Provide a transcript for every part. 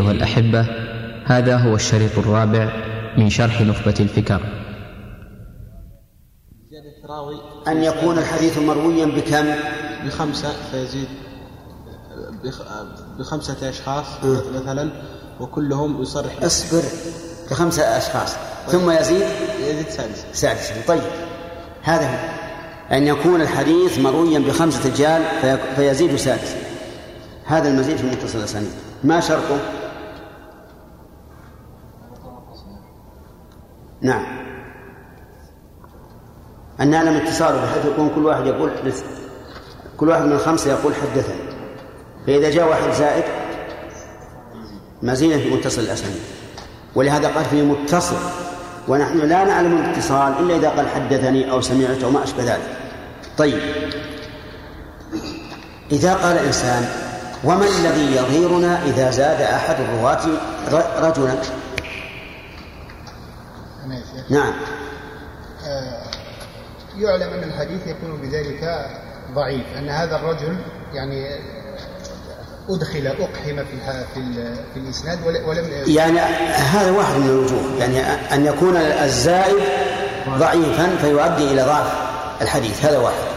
أيها الأحبة هذا هو الشريط الرابع من شرح نخبة الفكر. أن يكون الحديث مرويا بكم؟ بخمسة فيزيد بخمسة أشخاص مثلا وكلهم يصرح. اصبر بخمسة أشخاص. ثم يزيد؟ يزيد سادسا سادسا طيب. هذا هو. أن يكون الحديث مرويا بخمسة رجال فيزيد سادسا هذا المزيد في متصل الأسانيد. ما شرطه؟ نعم. أن نعلم اتصاله بحيث يكون كل واحد يقول كل واحد من الخمسة يقول حدثني. فإذا جاء واحد زائد مزيدا في متصل الأسانيد ولهذا قال فيه متصل. ونحن لا نعلم الاتصال إلا إذا قال حدثني أو سمعت أو ما أشبه ذلك. طيب. إذا قال إنسان وما الذي يظهرنا إذا زاد أحد الرواة رجلا؟ نعم. آه، يعلم أن الحديث يكون بذلك ضعيف أن هذا الرجل يعني أدخل أقحم في في, في الإسناد ولم يعني هذا واحد من الوجوه يعني أن يكون الزائد ضعيفا فيؤدي إلى ضعف الحديث هذا واحد.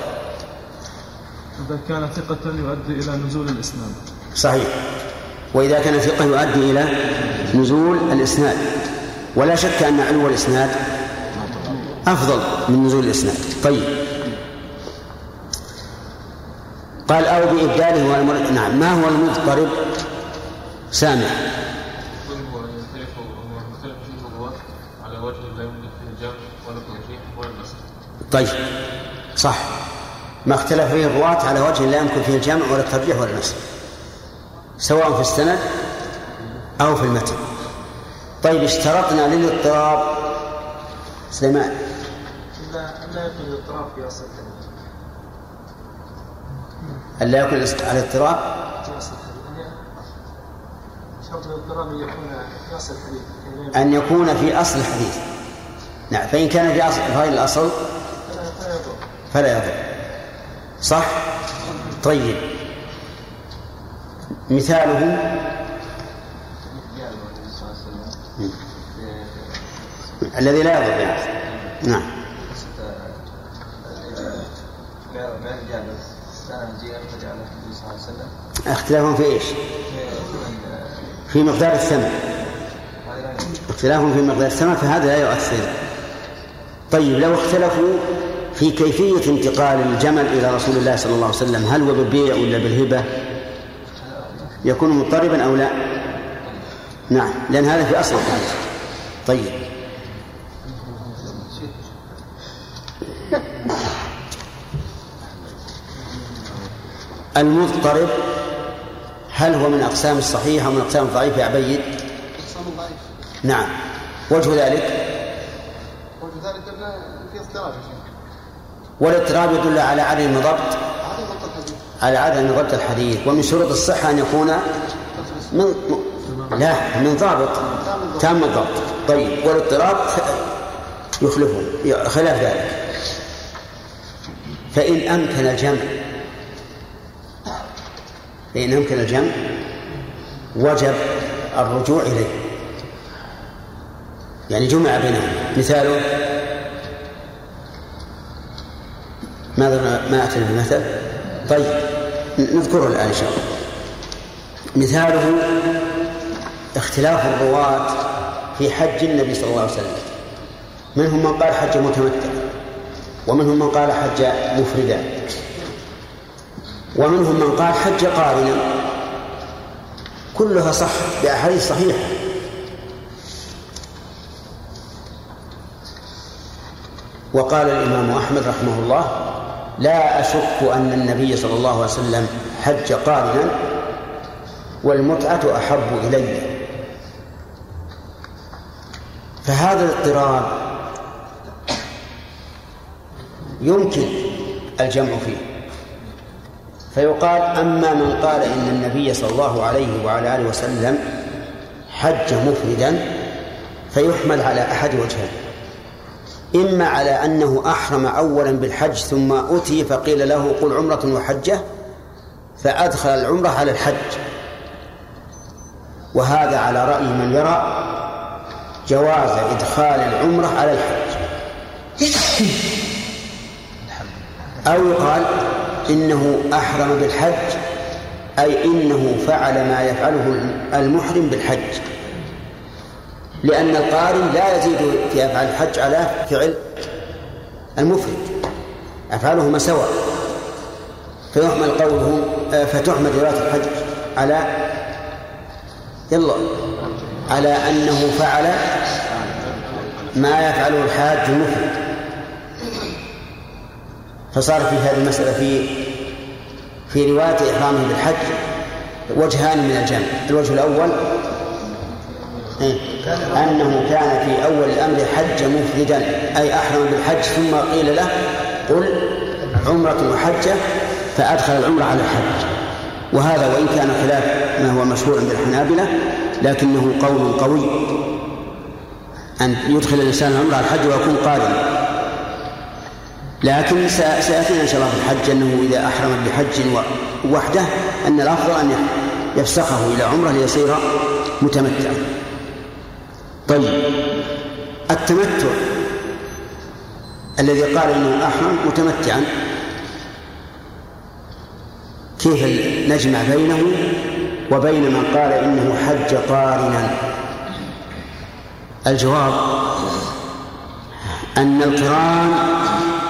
إذا كان ثقة يؤدي إلى نزول الإسناد. صحيح. وإذا كان ثقة يؤدي إلى نزول الإسناد. ولا شك أن علو الإسناد أفضل من نزول الإسناد. طيب. قال أو بإبداله والمر... نعم. ما هو المضطرب؟ سامع. طيب. صح. ما اختلف فيه الرواة على وجه لا يمكن فيه الجمع ولا الترجيح ولا النصر سواء في السند أو في المتن. طيب اشترطنا للاضطراب. سليمان. لا يكون الاضطراب في أصل أن لا يكون على اضطراب شرط الاضطراب أن يكون في أصل الحديث. أن يكون في أصل الحديث. نعم فإن كان في أصل غير الأصل؟ فلا يضر. صح؟ طيب. مثاله الذي لا يضر. نعم. اختلافهم في إيش؟ في مقدار الثمن. اختلافهم في مقدار الثمن فهذا لا يؤثر. طيب لو اختلفوا في كيفية انتقال الجمل إلى رسول الله صلى الله عليه وسلم هل هو بالبيع ولا بالهبة؟ يكون مضطربا أو لا؟ نعم لأن هذا في أصل الحديث. طيب. المضطرب هل هو من أقسام الصحيح أو من أقسام الضعيف يا عبيد؟ أقسام الضعيف نعم. وجه ذلك؟ وجه ذلك في اضطراب والاضطراب يدل على عدم ضبط على عدم ضبط الحديث. ومن شروط الصحة أن يكون من لا من ضابط تام الضبط طيب والاضطراب يخلفه خلاف ذلك. فإن أمكن الجمع فإن أمكن الجمع وجب الرجوع إليه. يعني جمع بينهم. مثاله ماذا ما أتنا بمثل طيب نذكره الآن إن شاء الله. مثاله اختلاف الرواة في حج النبي صلى الله عليه وسلم. منهم من قال حج متمتع ومنهم من قال حج مفردا ومنهم من قال حج قارنا. كلها صح بأحاديث صحيحة. وقال الإمام أحمد رحمه الله لا أشك أن النبي صلى الله عليه وسلم حج قارنا والمتعة أحب إلي. فهذا الاضطراب يمكن الجمع فيه. فيقال أما من قال إن النبي صلى الله عليه وعلى آله وسلم حج مفردا فيحمل على أحد وجهين. إما على أنه أحرم أولا بالحج ثم أتي فقيل له قل عمرة وحجة فأدخل العمرة على الحج. وهذا على رأي من يرى جواز إدخال العمرة على الحج. أو يقال إنه أحرم بالحج أي إنه فعل ما يفعله المحرم بالحج. لأن القارن لا يزيد في أفعال الحج على فعل المفرد أفعالهما سواء فيحمل قوله فتحمل رواية الحج على يلا. على أنه فعل ما يفعله الحاج المفرد. فصار في هذه المسألة في في رواية إحرامه بالحج وجهان من الجمع. الوجه الأول إيه؟ أنه كان في أول الأمر حج مفردا أي أحرم بالحج ثم قيل له قل عمرة وحجة فأدخل العمرة على الحج. وهذا وإن كان خلاف ما هو مشهور عند الحنابلة لكنه قول قوي. أن يدخل الإنسان على الحج ويكون قارنا لكن سيأتينا إن شاء الله في الحج أنه إذا أحرم بحج وحده أن الأفضل أن يفسخه إلى عمرة ليصير متمتعا. طيب التمتع الذي قال إنه أحرم متمتعا كيف نجمع بينه وبين من قال إنه حج قارنا. الجواب أن القرآن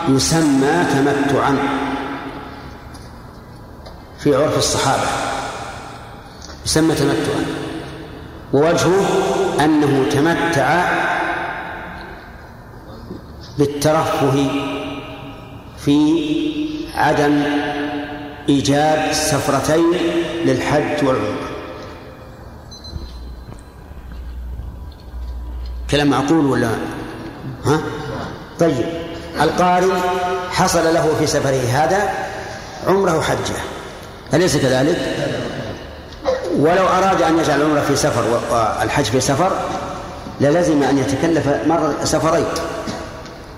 يسمى تمتعا في عرف الصحابة. يسمى تمتعا. ووجهه أنه تمتع بالترفه في عدم ايجاب السفرتين للحج والعمرة. كلام معقول ولا؟ ها؟ طيب. القارئ حصل له في سفره هذا عمره حجه. أليس كذلك؟ ولو أراد أن يجعل العمرة في سفر والحج في سفر للزم أن يتكلف مر سفرين.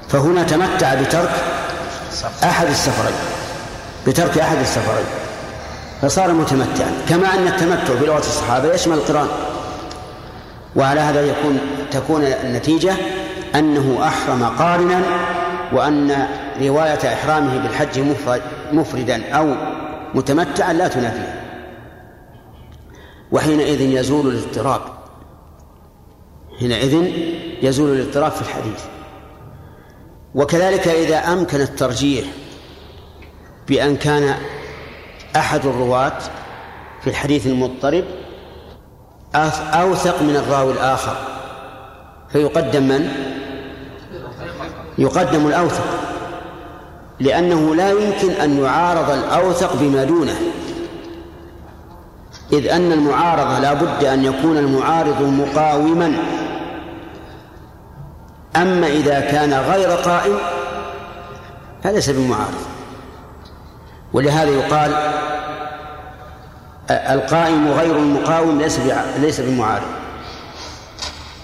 فهنا تمتع بترك أحد السفرين. بترك أحد السفرين. فصار متمتعا. كما أن التمتع بلغة الصحابة يشمل القران. وعلى هذا يكون تكون النتيجة أنه أحرم قارنا وأن رواية إحرامه بالحج مفردا أو متمتعا لا تنافيه وحينئذ يزول الاضطراب. حينئذ يزول الاضطراب في الحديث. وكذلك إذا أمكن الترجيح بأن كان أحد الرواة في الحديث المضطرب أوثق من الراوي الآخر فيقدم من؟ يقدم الأوثق لأنه لا يمكن أن يعارض الأوثق بما دونه إذ أن المعارضة لا بد أن يكون المعارض مقاوما أما إذا كان غير قائم فليس بمعارض ولهذا يقال القائم غير المقاوم ليس ليس بمعارض.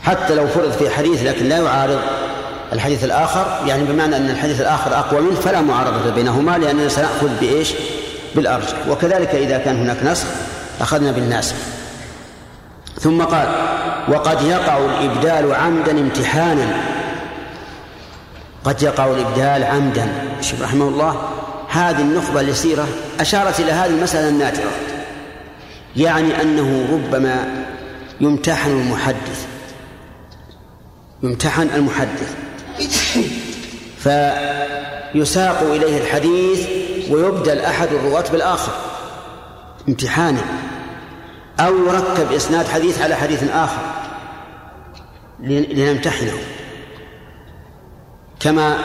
حتى لو فرض في حديث لكن لا يعارض الحديث الآخر يعني بمعنى أن الحديث الآخر أقوى منه فلا معارضة بينهما لأننا سنأخذ بإيش؟ بالأرجح. وكذلك إذا كان هناك نسخ أخذنا بالناسخ ثم قال وقد يقع الإبدال عمدا امتحانا. قد يقع الإبدال عمدا. رحمه الله. هذه النخبة اليسيرة أشارت إلى هذه المسألة النادرة يعني أنه ربما يمتحن المحدث يمتحن المحدث فيساق إليه الحديث ويبدل أحد الرواة بالآخر امتحانا أو يركب إسناد حديث على حديث آخر لنمتحنه. كما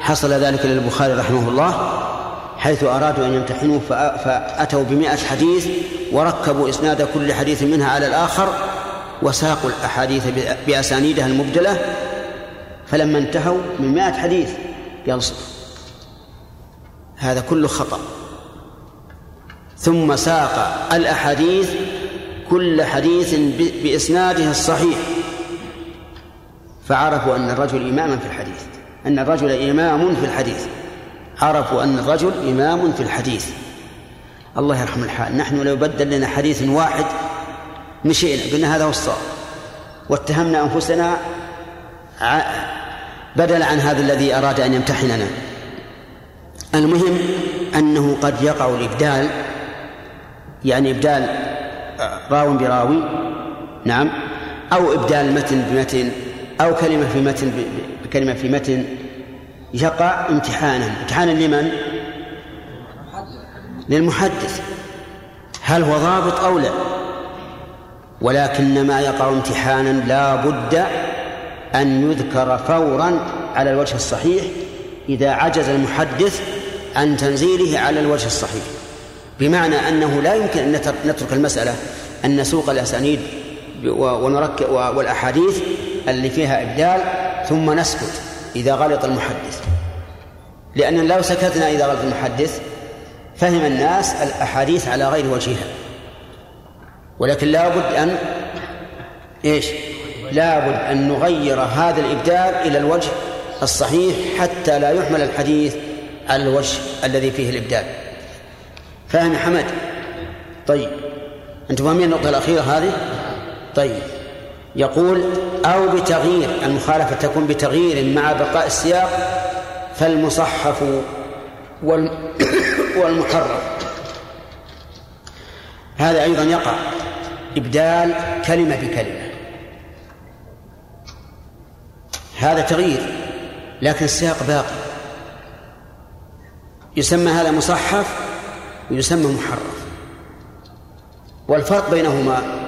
حصل ذلك للبخاري رحمه الله حيث أرادوا أن يمتحنوه فأتوا بمئة حديث وركبوا إسناد كل حديث منها على الآخر وساقوا الأحاديث بأسانيدها المبدلة. فلما انتهوا من مئة حديث قال هذا كله خطأ. ثم ساق الأحاديث كل حديث بإسناده الصحيح. فعرفوا أن الرجل إماما في الحديث أن الرجل إمام في الحديث. عرفوا أن الرجل إمام في الحديث. الله يرحم الحال. نحن لو بدل لنا حديث واحد مشينا قلنا هذا هو الصواب. واتهمنا أنفسنا بدل عن هذا الذي أراد أن يمتحننا. المهم أنه قد يقع الإبدال يعني إبدال راو براوي نعم أو إبدال متن بمتن أو كلمة في متن بكلمة في متن يقع امتحانا. امتحانا لمن؟ للمحدث. هل هو ضابط أو لا؟ ولكن ما يقع امتحانا لا بد أن يذكر فورا على الوجه الصحيح إذا عجز المحدث عن تنزيله على الوجه الصحيح. بمعنى أنه لا يمكن أن نترك المسألة أن نسوق الأسانيد ونركب والأحاديث اللي فيها إبدال ثم نسكت. إذا غلط المحدث. لأن لو سكتنا إذا غلط المحدث فهم الناس الأحاديث على غير وجهها. ولكن لا بد أن إيش؟ لا بد أن نغير هذا الإبدال إلى الوجه الصحيح حتى لا يحمل الحديث على الوجه الذي فيه الإبدال. فاهم يا حمد؟ طيب. أنتم فاهمين النقطة الأخيرة هذه؟ طيب. يقول أو بتغيير المخالفة تكون بتغيير مع بقاء السياق فالمصحف والمحرف هذا أيضا يقع. إبدال كلمة بكلمة. هذا تغيير لكن السياق باقي. يسمى هذا مصحف ويسمى محرف. والفرق بينهما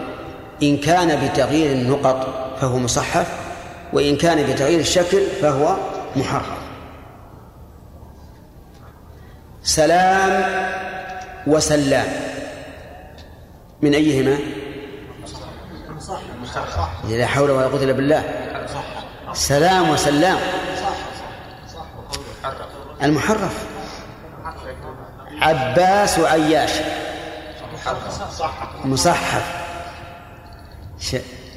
إن كان بتغيير النقط فهو مصحف وإن كان بتغيير الشكل فهو محرف سلام وسلام. من أيهما؟ لا حول ولا قوة إلا بالله. سلام وسلام. المحرف. عباس وعياش. مصحف.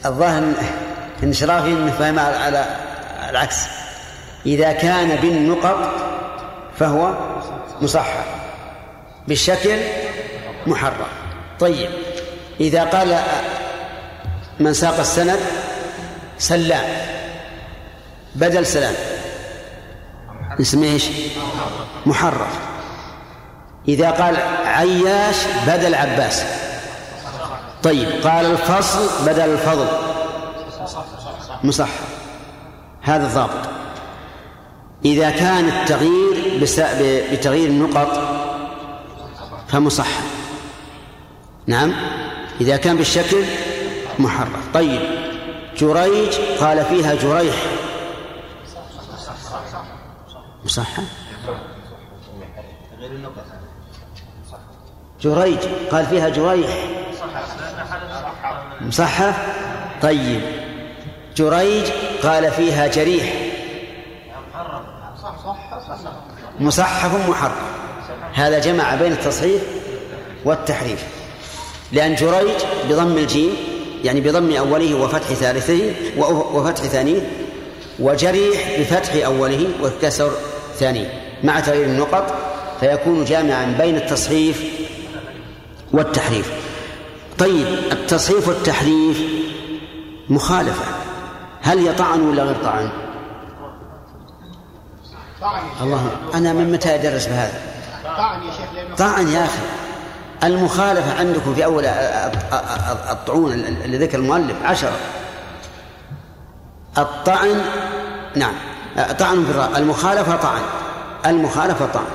الظاهر ان شرافي فهم على العكس. إذا كان بالنقط فهو مصحف بالشكل محرم. طيب. إذا قال من ساق السند سلام بدل سلام. اسمه إيش؟ محرف إذا قال عياش بدل عباس. طيب قال الفصل بدل الفضل. مصحح. هذا الضابط إذا كان التغيير بتغيير النقط فمصحح. نعم؟ إذا كان بالشكل محرف. طيب جريج قال فيها جريح. مصحح؟ جريج قال فيها جريح. مصحف؟ طيب. جريج قال فيها جريح. مصحف محرم. هذا جمع بين التصحيح والتحريف. لأن جريج بضم الجيم يعني بضم أوله وفتح ثالثه وفتح ثانية وجريح بفتح أوله وكسر ثانية. مع تغيير النقط فيكون جامعا بين التصحيف والتحريف. طيب التصحيف والتحريف مخالفة. هل يطعن ولا غير طعن؟ الله أنا من متى أدرس بهذا؟ طعن يا شيخ طعن يا أخي. المخالفة عندكم في أول الطعون اللي ذكر المؤلف عشرة. الطعن نعم. طعن في الرأي المخالفة طعن. المخالفة طعن.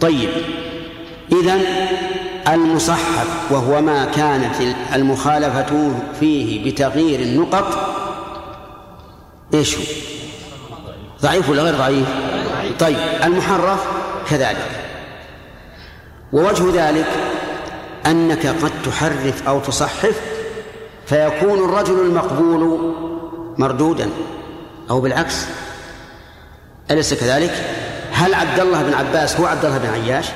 طيب إذا المصحف وهو ما كانت المخالفة فيه بتغيير النقط إيش هو؟ ضعيف ولا غير ضعيف؟ طيب المحرف كذلك ووجه ذلك أنك قد تحرف أو تصحف فيكون الرجل المقبول مردودا أو بالعكس أليس كذلك؟ هل عبد الله بن عباس هو عبد الله بن عياش؟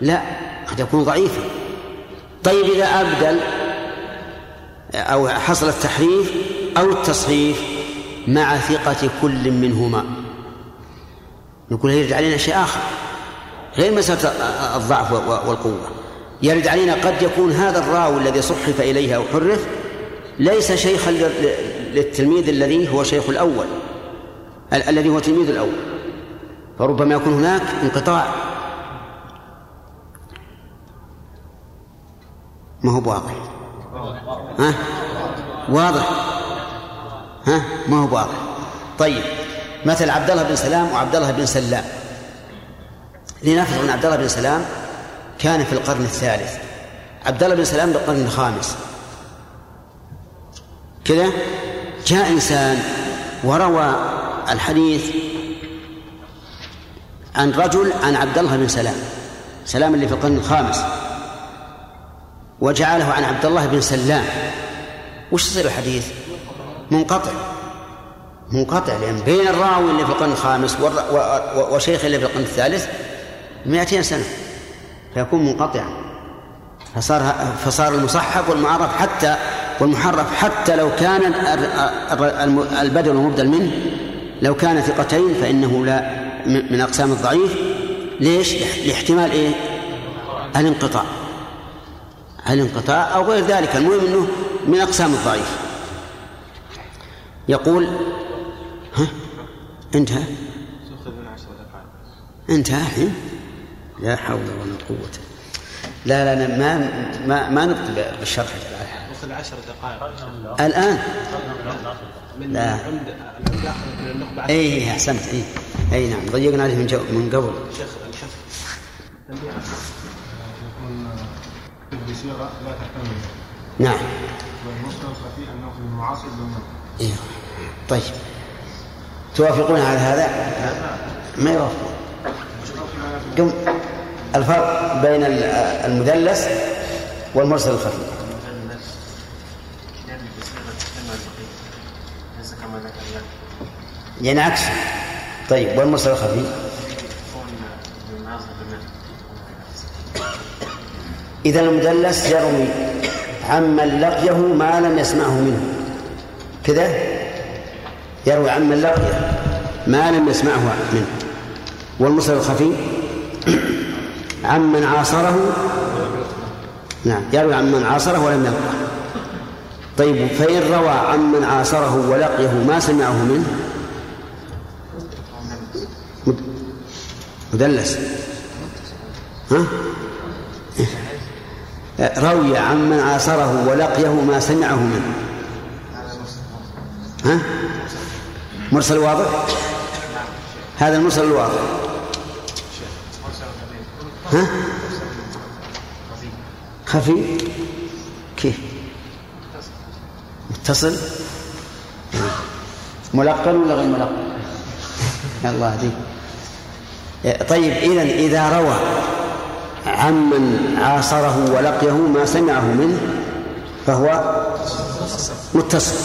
لا قد يكون ضعيفا. طيب إذا أبدل أو حصل التحريف أو التصحيف مع ثقة كل منهما. نقول يرجع علينا شيء آخر. غير مسألة الضعف والقوة. يرد علينا قد يكون هذا الراوي الذي صحف إليه أو حرف ليس شيخا للتلميذ الذي هو شيخ الأول. ال- الذي هو تلميذ الأول. فربما يكون هناك انقطاع. ما هو واضح ها؟ واضح. ها؟ ما هو واضح طيب مثل عبد الله بن سلام وعبد الله بن سلام. لنفرض أن عبد الله بن سلام كان في القرن الثالث. عبد الله بن سلام بالقرن الخامس. كذا؟ جاء إنسان وروى الحديث عن رجل عن عبد الله بن سلام. سلام اللي في القرن الخامس. وجعله عن عبد الله بن سلام وش يصير الحديث؟ منقطع منقطع لأن بين الراوي اللي في القرن الخامس وشيخ اللي في القرن الثالث 200 سنة فيكون منقطعا فصار فصار المصحف والمعرف حتى والمحرف حتى لو كان البدل والمبدل منه لو كان ثقتين فإنه لا من أقسام الضعيف ليش؟ لاحتمال إيه؟ الانقطاع الانقطاع أو غير ذلك؟ المهم أنه من أقسام الضعيف. يقول ها؟ انتهى. انتهى؟ الحين لا حول ولا قوة. لا لا ما ما ما نبقي بالشرح. عشر دقائق الآن. لا. عند النخبة اي أحسنت. اي اي نعم. ضيقنا عليه من, من قبل. الشيخ الشيخ لا تحتمل نعم. والمسلم أنه في دون إيه. طيب. توافقون على هذا؟ ما يوافقون قم. الفرق بين ال- المدلس والمرسل الخفي. يعني عكسه طيب والمرسل الخفي؟ إذا المدلس يروي عمن لقيه ما لم يسمعه منه. كذا يروي عمن لقيه ما لم يسمعه منه. والمرسل الخفي عمن عاصره. نعم يروي عمن عاصره ولم يلقه. طيب فإن روى عمن عاصره ولقيه ما سمعه منه؟ مد- مدلس. ها؟ روي عمن عاصره ولقيه ما سمعه منه. ها؟ مرسل واضح؟ هذا المرسل الواضح. ها؟ خفي؟ كيف؟ متصل؟ ملقن ولا غير ملقن؟ الله يهديك طيب إذا إذا روى عمن عاصره ولقيه ما سمعه منه فهو متصل.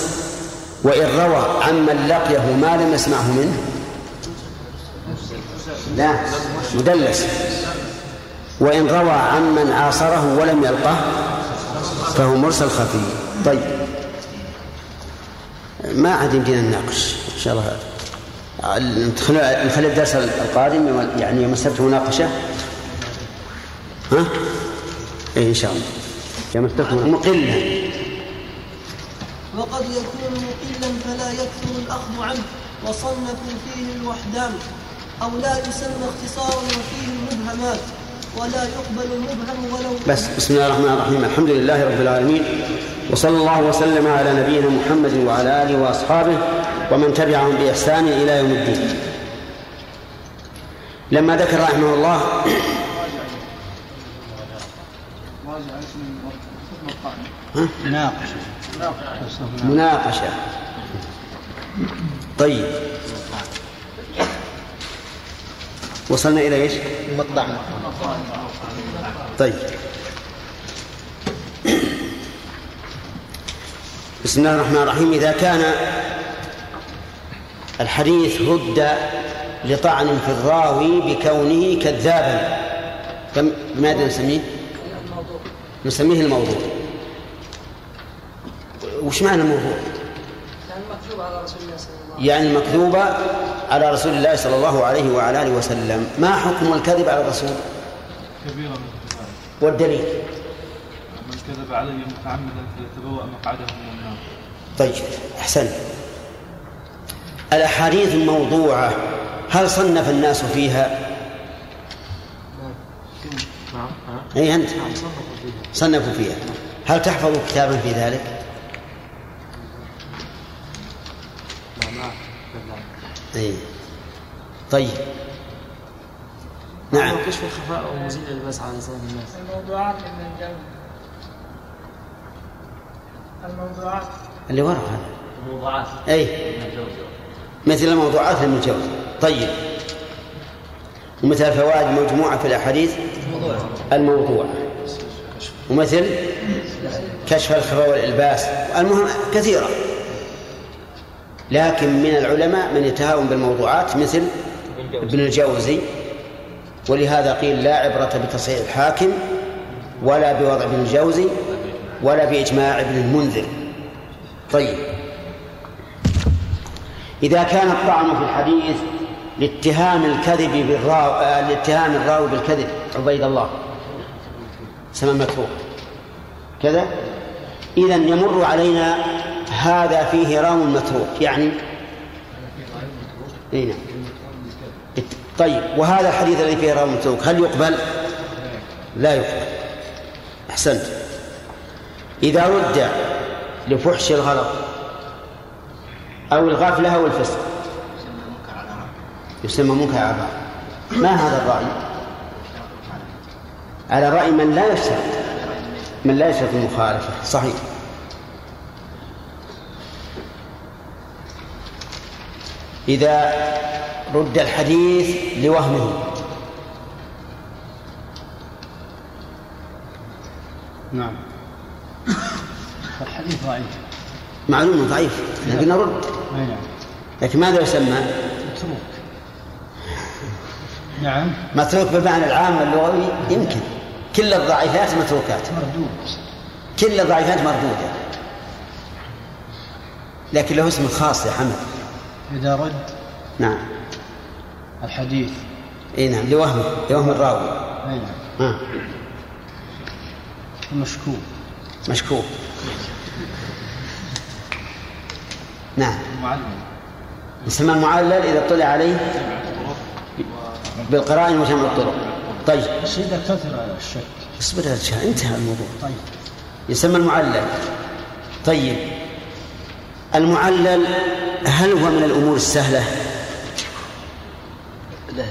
وإن روى عمن لقيه ما لم يسمعه منه لا مدلس. وإن روى عمن عاصره ولم يلقه فهو مرسل خفي. طيب. ما عاد يمدينا نناقش إن شاء الله. نخلي الدرس القادم يعني مسألة مناقشة. ها؟ إيه إن شاء الله. يا مسألة مقلة. وقد يكون مقلا فلا يكثر الأخذ عنه وصنفوا فيه الوحدان أو لا يسمى اختصارا وفيه المبهمات ولا يقبل المبهم ولو بس بسم الله الرحمن الرحيم. الحمد لله رب العالمين وصلى الله وسلم على نبينا محمد وعلى آله وأصحابه ومن تبعهم بإحسان إلى يوم الدين. لما ذكر رحمه الله ها؟ مناقشة. طيب. وصلنا إلى إيش؟ مطعنا طيب. بسم الله الرحمن الرحيم. إذا كان الحديث رد لطعن في الراوي بكونه كذابا. كم ماذا نسميه؟ نسميه الموضوع. وش معنى الموضوع؟ يعني مكذوبة على رسول الله صلى الله عليه وعلى آله وسلم. ما حكم الكذب على الرسول؟ كبيرة من الكبائر والدليل؟ من كذب علي متعمدا فليتبوأ مقعده من النار. طيب أحسن. الأحاديث الموضوعة هل صنف الناس فيها؟ نعم. أي أنت. صنفوا فيها صنفوا فيها. هل تحفظ كتابا في ذلك؟ لا لا لا أي طيب. نعم. كشف الخفاء ومزيل الباس على لسان الناس. الموضوعات ابن الجوزي الموضوعات اللي وراء هذا. موضوعات أي مثل الموضوعات لابن الجوزي طيب. ومثل فوائد مجموعة في الأحاديث؟ الموضوعة ومثل؟ كشف الخفاء والإلباس. المهم كثيرة. لكن من العلماء من يتهاون بالموضوعات مثل ابن الجوزي ولهذا قيل لا عبرة بتصحيح الحاكم ولا بوضع ابن الجوزي ولا بإجماع ابن المنذر. طيب. إذا كان الطعن في الحديث لاتهام الكذب بالراوي آه، لاتهام الراوي بالكذب عبيد الله. سمى متروك كذا؟ إذا يمر علينا هذا فيه راو متروك يعني إيه نعم. طيب وهذا الحديث الذي فيه راو متروك هل يقبل؟ لا يقبل أحسنت إذا رد لفحش الغلط أو الغفلة أو الفسق يسمى منكر على ما هذا الرأي؟ على رأي من لا يشترط من لا يشترط المخالفة صحيح إذا رد الحديث لوهمه. نعم. الحديث ضعيف. معلوم ضعيف لكن نرد أي نعم. لكن ماذا يسمى؟ متروك. نعم. متروك بالمعنى العام اللغوي؟ يمكن. كل الضعيفات متروكات. مردود. كل الضعيفات مردودة. لكن له اسم خاص يا حمد. إذا رد نعم. الحديث. إي نعم لوهم لوهم الراوي. أي نعم. ها. المشكوك مشكوك. نعم. معلم يسمى المعلل إذا اطلع عليه بالقرائن وجمع الطرق. طيب. بس إذا كثر الشك. اصبر انتهى الموضوع. طيب. يسمى المعلل. طيب. المعلل هل هو من الأمور السهلة؟ لا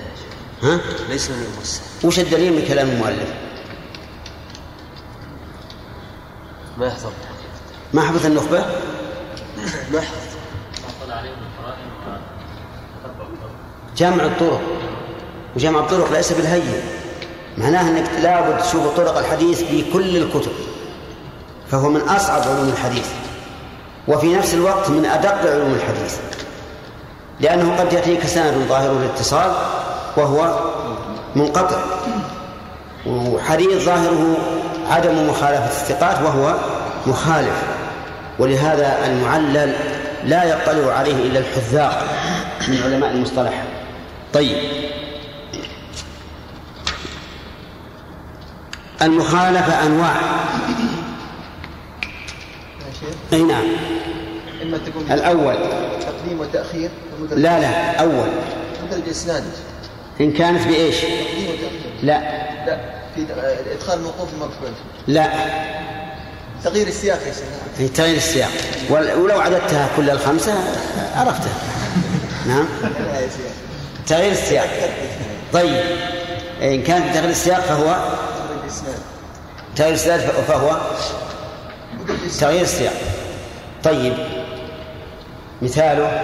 ها؟ ليس من المسلم وش الدليل من كلام المؤلف؟ ما يحضر ما حفظ النخبة؟ ما جمع الطرق وجمع الطرق ليس بالهين معناه إنك لابد تشوف طرق الحديث في كل الكتب فهو من أصعب علوم الحديث وفي نفس الوقت من أدق علوم الحديث لأنه قد يأتيك سند ظاهر الاتصال وهو منقطع وحديث ظاهره عدم مخالفة الثقات وهو مخالف ولهذا المعلل لا يطلع عليه إلا الحذاق من علماء المصطلح. طيب. المخالفة أنواع. أي نعم. تكون الأول. تقديم وتأخير ومدرج لا لا أول. مدرج اسناد إن كانت بإيش؟ تقديم وتأخير. لا. لا في إدخال الموقوف المقبول. لا. تغيير السياق يا شيخ. هي تغيير السياق. ول- ولو عددتها كل الخمسة عرفتها. نعم. تغيير السياق. طيب. إن كانت بتغيير السياق فهو؟ تغيير السياق فهو؟ تغيير السياق. طيب. مثاله؟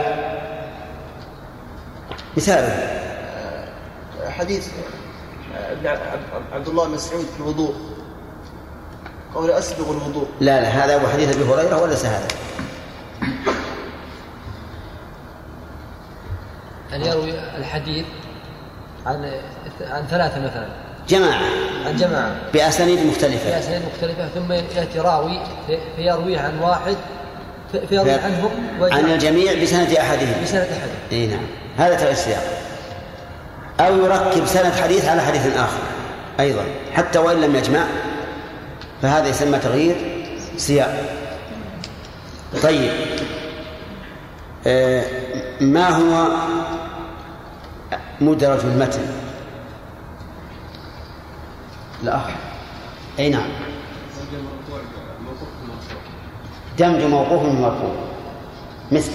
مثاله. حديث عبد- الله بن مسعود في الوضوء. قول أسبغ الوضوء. لا لا هذا هو حديث أبي هريرة وليس هذا. أن يروي الحديث عن عن ثلاثة مثلا؟ جماعة. عن جماعة. بأسانيد في مختلفة. أسانيد مختلفة ثم يأتي راوي في- فيرويه عن واحد في- عنهم عن الجميع بسند أحدهم. بسنة أحد إي نعم. هذا تغيير السياق. أو يركب سند حديث على حديث آخر. أيضا. حتى وإن لم يجمع فهذا يسمى تغيير سياق. طيب. آه ما هو مدرج المتن؟ الأخ أي نعم. دمج موقوف مرفوع. مثل.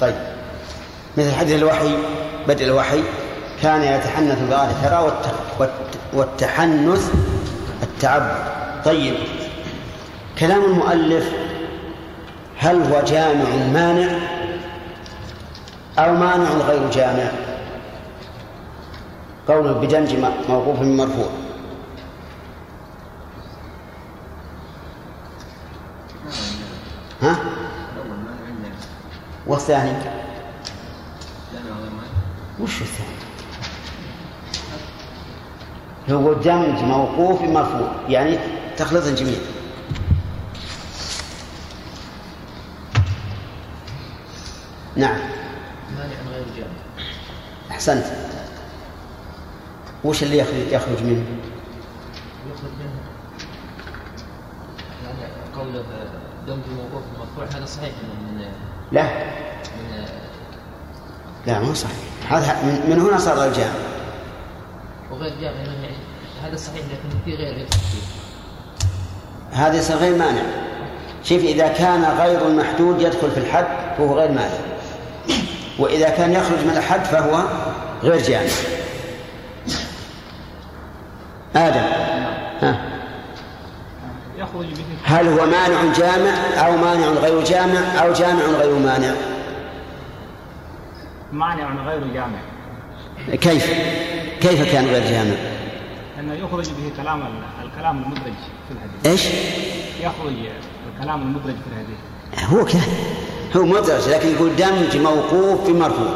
طيب. مثل حديث الوحي بدء الوحي. كان يتحنث بغار الثرى والتحنث التعبد طيب. كلام المؤلف هل هو جامع مانع أو مانع غير جامع؟ قوله بدمج موقوف مرفوع. ها؟ والثاني وش الثاني؟ هو دمج موقوف مرفوع يعني تخليط جميل نعم. مانع غير جامع. أحسنت. وش اللي يخرج, يخرج منه؟ يخرج منه. يعني قوله دمج موقوف مرفوع هذا صحيح من لا. من لا مو صحيح. هذا من- من هنا صار الجامع. جامع يعني هذا صحيح لكن في غير يدخل فيه هذا يصير غير مانع. شوف إذا كان غير المحدود يدخل في الحد فهو غير مانع. وإذا كان يخرج من الحد فهو غير جامع آدم. ها. هل هو مانع جامع أو مانع غير جامع أو جامع غير مانع؟ مانع غير جامع. كيف؟ كيف كان غير جامع؟ أنه يخرج به كلام ال- الكلام المدرج في الحديث. إيش؟ يخرج الكلام المدرج في الحديث. هو كان هو مدرج لكن يقول دمج موقوف بمرفوع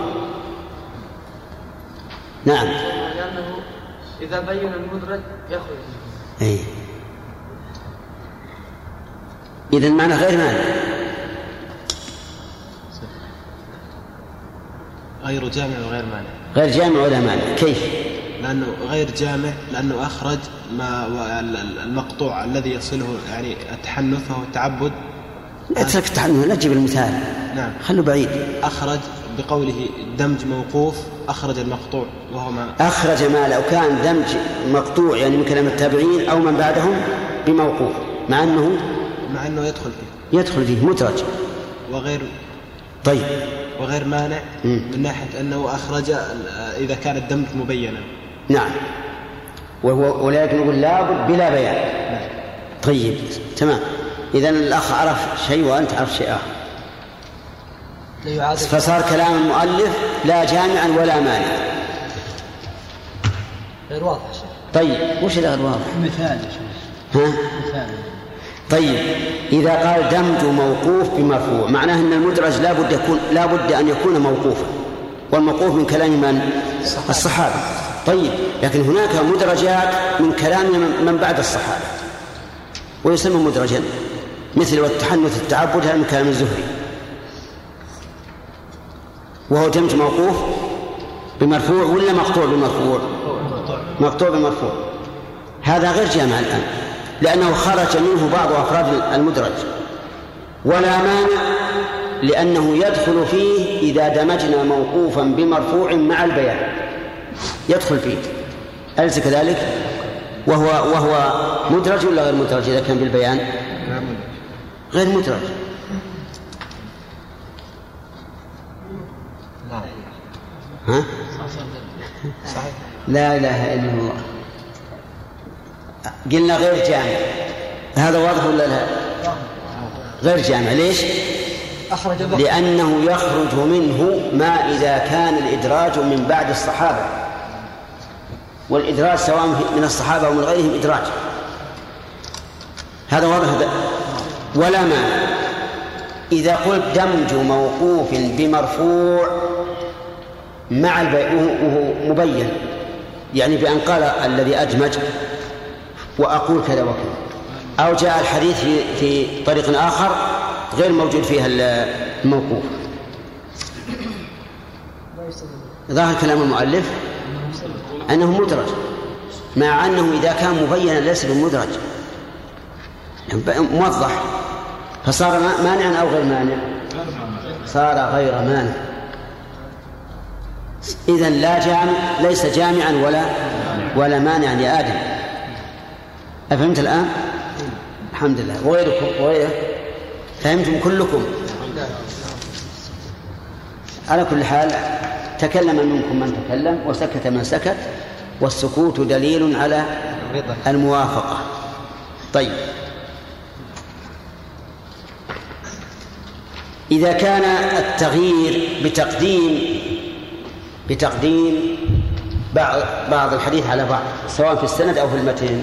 نعم. لأنه إذا بين المدرج يخرج. إي. اذا معنى غير مانع غير جامع وغير مانع غير جامع ولا مانع؟ كيف؟ لأنه غير جامع لأنه أخرج ما ال- ال- المقطوع الذي يصله يعني التحنث وهو التعبد. لا اترك التعنت لا تجيب المثال. نعم. خلوا بعيد. أخرج بقوله دمج موقوف أخرج المقطوع وهو ما أخرج ما لو كان دمج مقطوع يعني من كلام التابعين أو من بعدهم بموقوف مع أنه مع أنه يدخل فيه. يدخل فيه مدرج. وغير طيب. وغير مانع مم. من ناحية أنه أخرج إذا كان الدمج مبينا. نعم. وهو ولذلك نقول لابد بلا بيان. طيب تمام. اذا الأخ عرف شيء وأنت عرفت شيء يعادل. فصار كلام المؤلف لا جامعا ولا مانع غير واضح طيب وش اللي غير واضح مثال يا شيخ. ها؟ مثال. طيب إذا قال دمج موقوف بمرفوع معناه أن المدرج لا بد يكون لا بد أن يكون موقوفا. والموقوف من كلام من؟ الصحابة. طيب لكن هناك مدرجات من كلام من- بعد الصحابة. ويسمى مدرجا. مثل والتحنث التعبد هذا من كلام الزهري. وهو دمج موقوف بمرفوع ولا مقطوع بمرفوع؟ مقطوع بمرفوع. هذا غير جامع الآن. لأنه خرج منه بعض أفراد المدرج. ولا مانع لأنه يدخل فيه إذا دمجنا موقوفا بمرفوع مع البيان. يدخل فيه. أليس كذلك؟ وهو وهو مدرج ولا غير مدرج إذا كان بالبيان؟ غير مدرج. ها؟ لا إله إلا الله. قلنا غير جامع. هذا واضح ولا لا؟ غير جامع. ليش؟ أخرج لأنه يخرج منه ما إذا كان الإدراج من بعد الصحابة. والإدراج سواء من الصحابة أو من غيرهم إدراج. هذا واضح هذا ولا مانع. إذا قلت دمج موقوف بمرفوع مع البيع وهو مبين يعني بأن قال الذي أدمج وأقول كذا وكذا. أو جاء الحديث في, في طريق آخر غير موجود فيها الموقوف. ظاهر كلام المؤلف أنه مدرج مع أنه إذا كان مبينا ليس بمدرج موضح. فصار مانعا أو غير مانع؟ صار غير مانع. إذا لا جامع ليس جامعا ولا ولا مانعا يا آدم أفهمت الآن؟ الحمد لله. وغيركم؟ وغيره؟ فهمتم كلكم؟ على كل حال تكلم منكم من تكلم وسكت من سكت والسكوت دليل على الموافقة. طيب. إذا كان التغيير بتقديم بتقديم بعض بعض الحديث على بعض سواء في السند أو في المتن.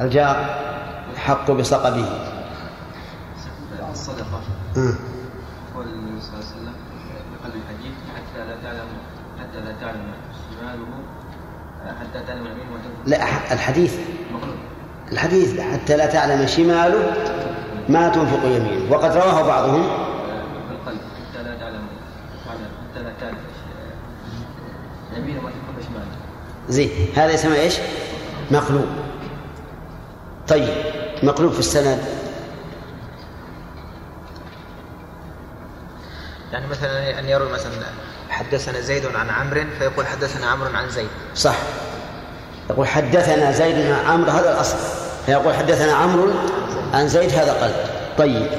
الجار حق بصقبه الصدقة. قول النبي صلى الله عليه وسلم في قلب الحديث حتى لا تعلم حتى لا تعلم شماله حتى تعلم يمينه لا الحديث. الحديث حتى لا تعلم شماله ما تنفق يمينه. وقد رواه بعضهم. بالقلب. حتى لا تعلم حتى لا تعلم يمينه ما تنفق شماله. زين هذا يسمى إيش؟ مقلوب طيب مقلوب في السند. يعني مثلا أن يروي مثلا حدثنا زيد عن عمرو فيقول حدثنا عمرو عن زيد. صح. يقول حدثنا زيد عن عمرو هذا الأصل. فيقول حدثنا عمرو عن زيد هذا قلب. طيب.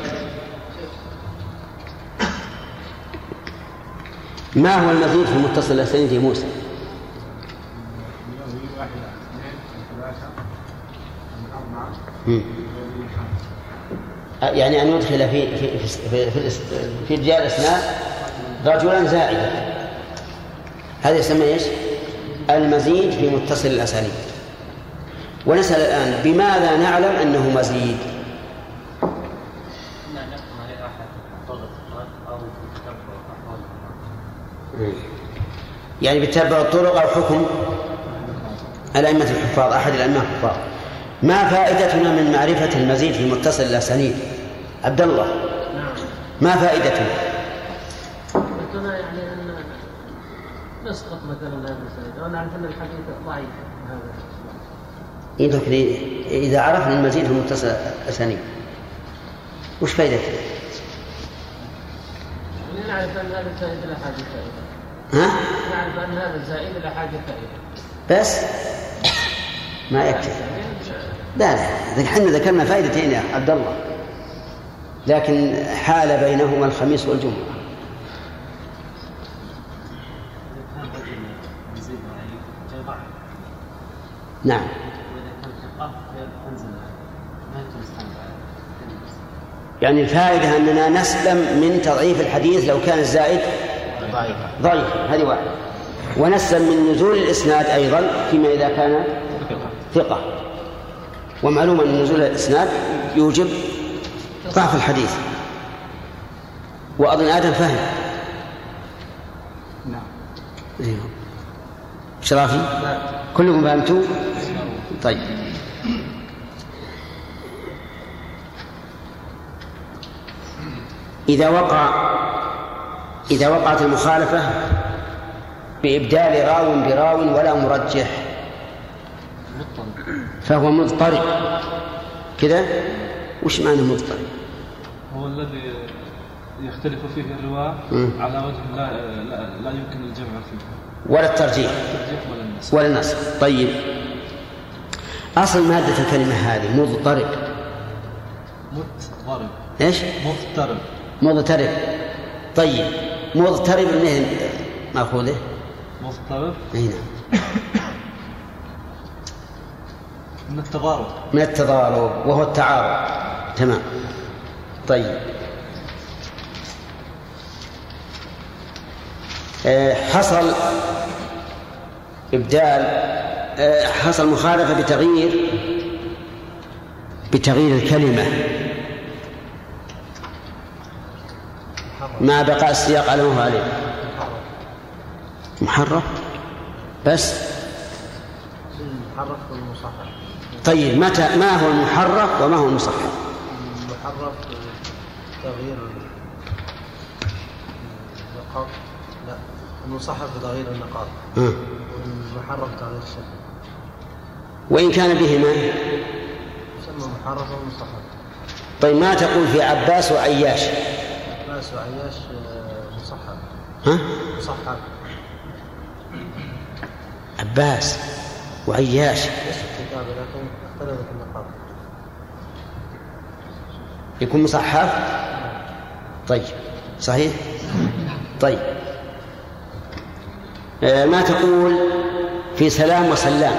ما هو المزيد في متصل الاسانيد موسى؟ يعني أن يدخل في في في في, في رجال الإسناد رجلا زائدا هذا يسمى إيش؟ المزيد في متصل الأسانيد ونسأل الآن بماذا نعلم أنه مزيد؟ يعني بتتبع الطرق أو حكم الأئمة الحفاظ أحد الأئمة الحفاظ ما فائدتنا من معرفة المزيد في متصل الأسانيد؟ عبد الله. ما فائدتنا؟ فائدتنا يعني أن نسقط مثلا هذا الزائد أو نعرف أن الحديث ضعيف. هذا إذا عرفنا المزيد في متصل الأسانيد وش فائدته؟ يعني نعرف أن هذا الزائد لا حاجة فائدة. ها؟ نعرف أن هذا الزائد لا حاجة فائدة. بس؟ ما يكفي. لا لا إحنا ذكرنا فائدتين يا عبد الله. لكن حال بينهما الخميس والجمعة. نعم. يعني الفائدة أننا نسلم من تضعيف الحديث لو كان الزائد ضعيف. ضعيف هذه واحدة. ونسلم من نزول الإسناد أيضا فيما إذا كان ثقة. ومعلوم أن نزول الإسناد يوجب ضعف الحديث. وأظن آدم فهم. نعم. إيه. شرافي؟ كلكم فهمتوا؟ طيب. إذا وقع إذا وقعت المخالفة بإبدال راو براو ولا مرجح. فهو مضطرب. كذا وش معنى مضطرب؟ هو الذي يختلف فيه الرواة على وجه لا, لا, لا يمكن الجمع فيه. ولا الترجيح. ولا النسخ ولا النسخ طيب. أصل مادة الكلمة هذه مضطرب. مضطرب. إيش؟ مضطرب. مضطرب. طيب. مضطرب منين مأخوذة؟ مضطرب. أي نعم. من التضارب. من التضارب وهو التعارض. تمام. طيب. آه، حصل إبدال آه، حصل مخالفة بتغيير بتغيير الكلمة. ما بقاء السياق على ما هو عليه. محرف. بس. المحرف والمصحف؟ طيب متى ما هو المحرف وما هو المصحف؟ المحرف تغيير النقاط. لا المصحف تغيير النقاط. ها. والمحرف تغيير الشكل. وإن كان بهما يسمى محرف ومصحف طيب ما تقول في عباس وعياش؟ عباس وعياش آه، مصحف. ها؟ مصحف. عباس وعياش. الكتاب لكن اختلفت النقاط. يكون مصحف طيب. صحيح؟ طيب. آه، ما تقول في سلام وسلام؟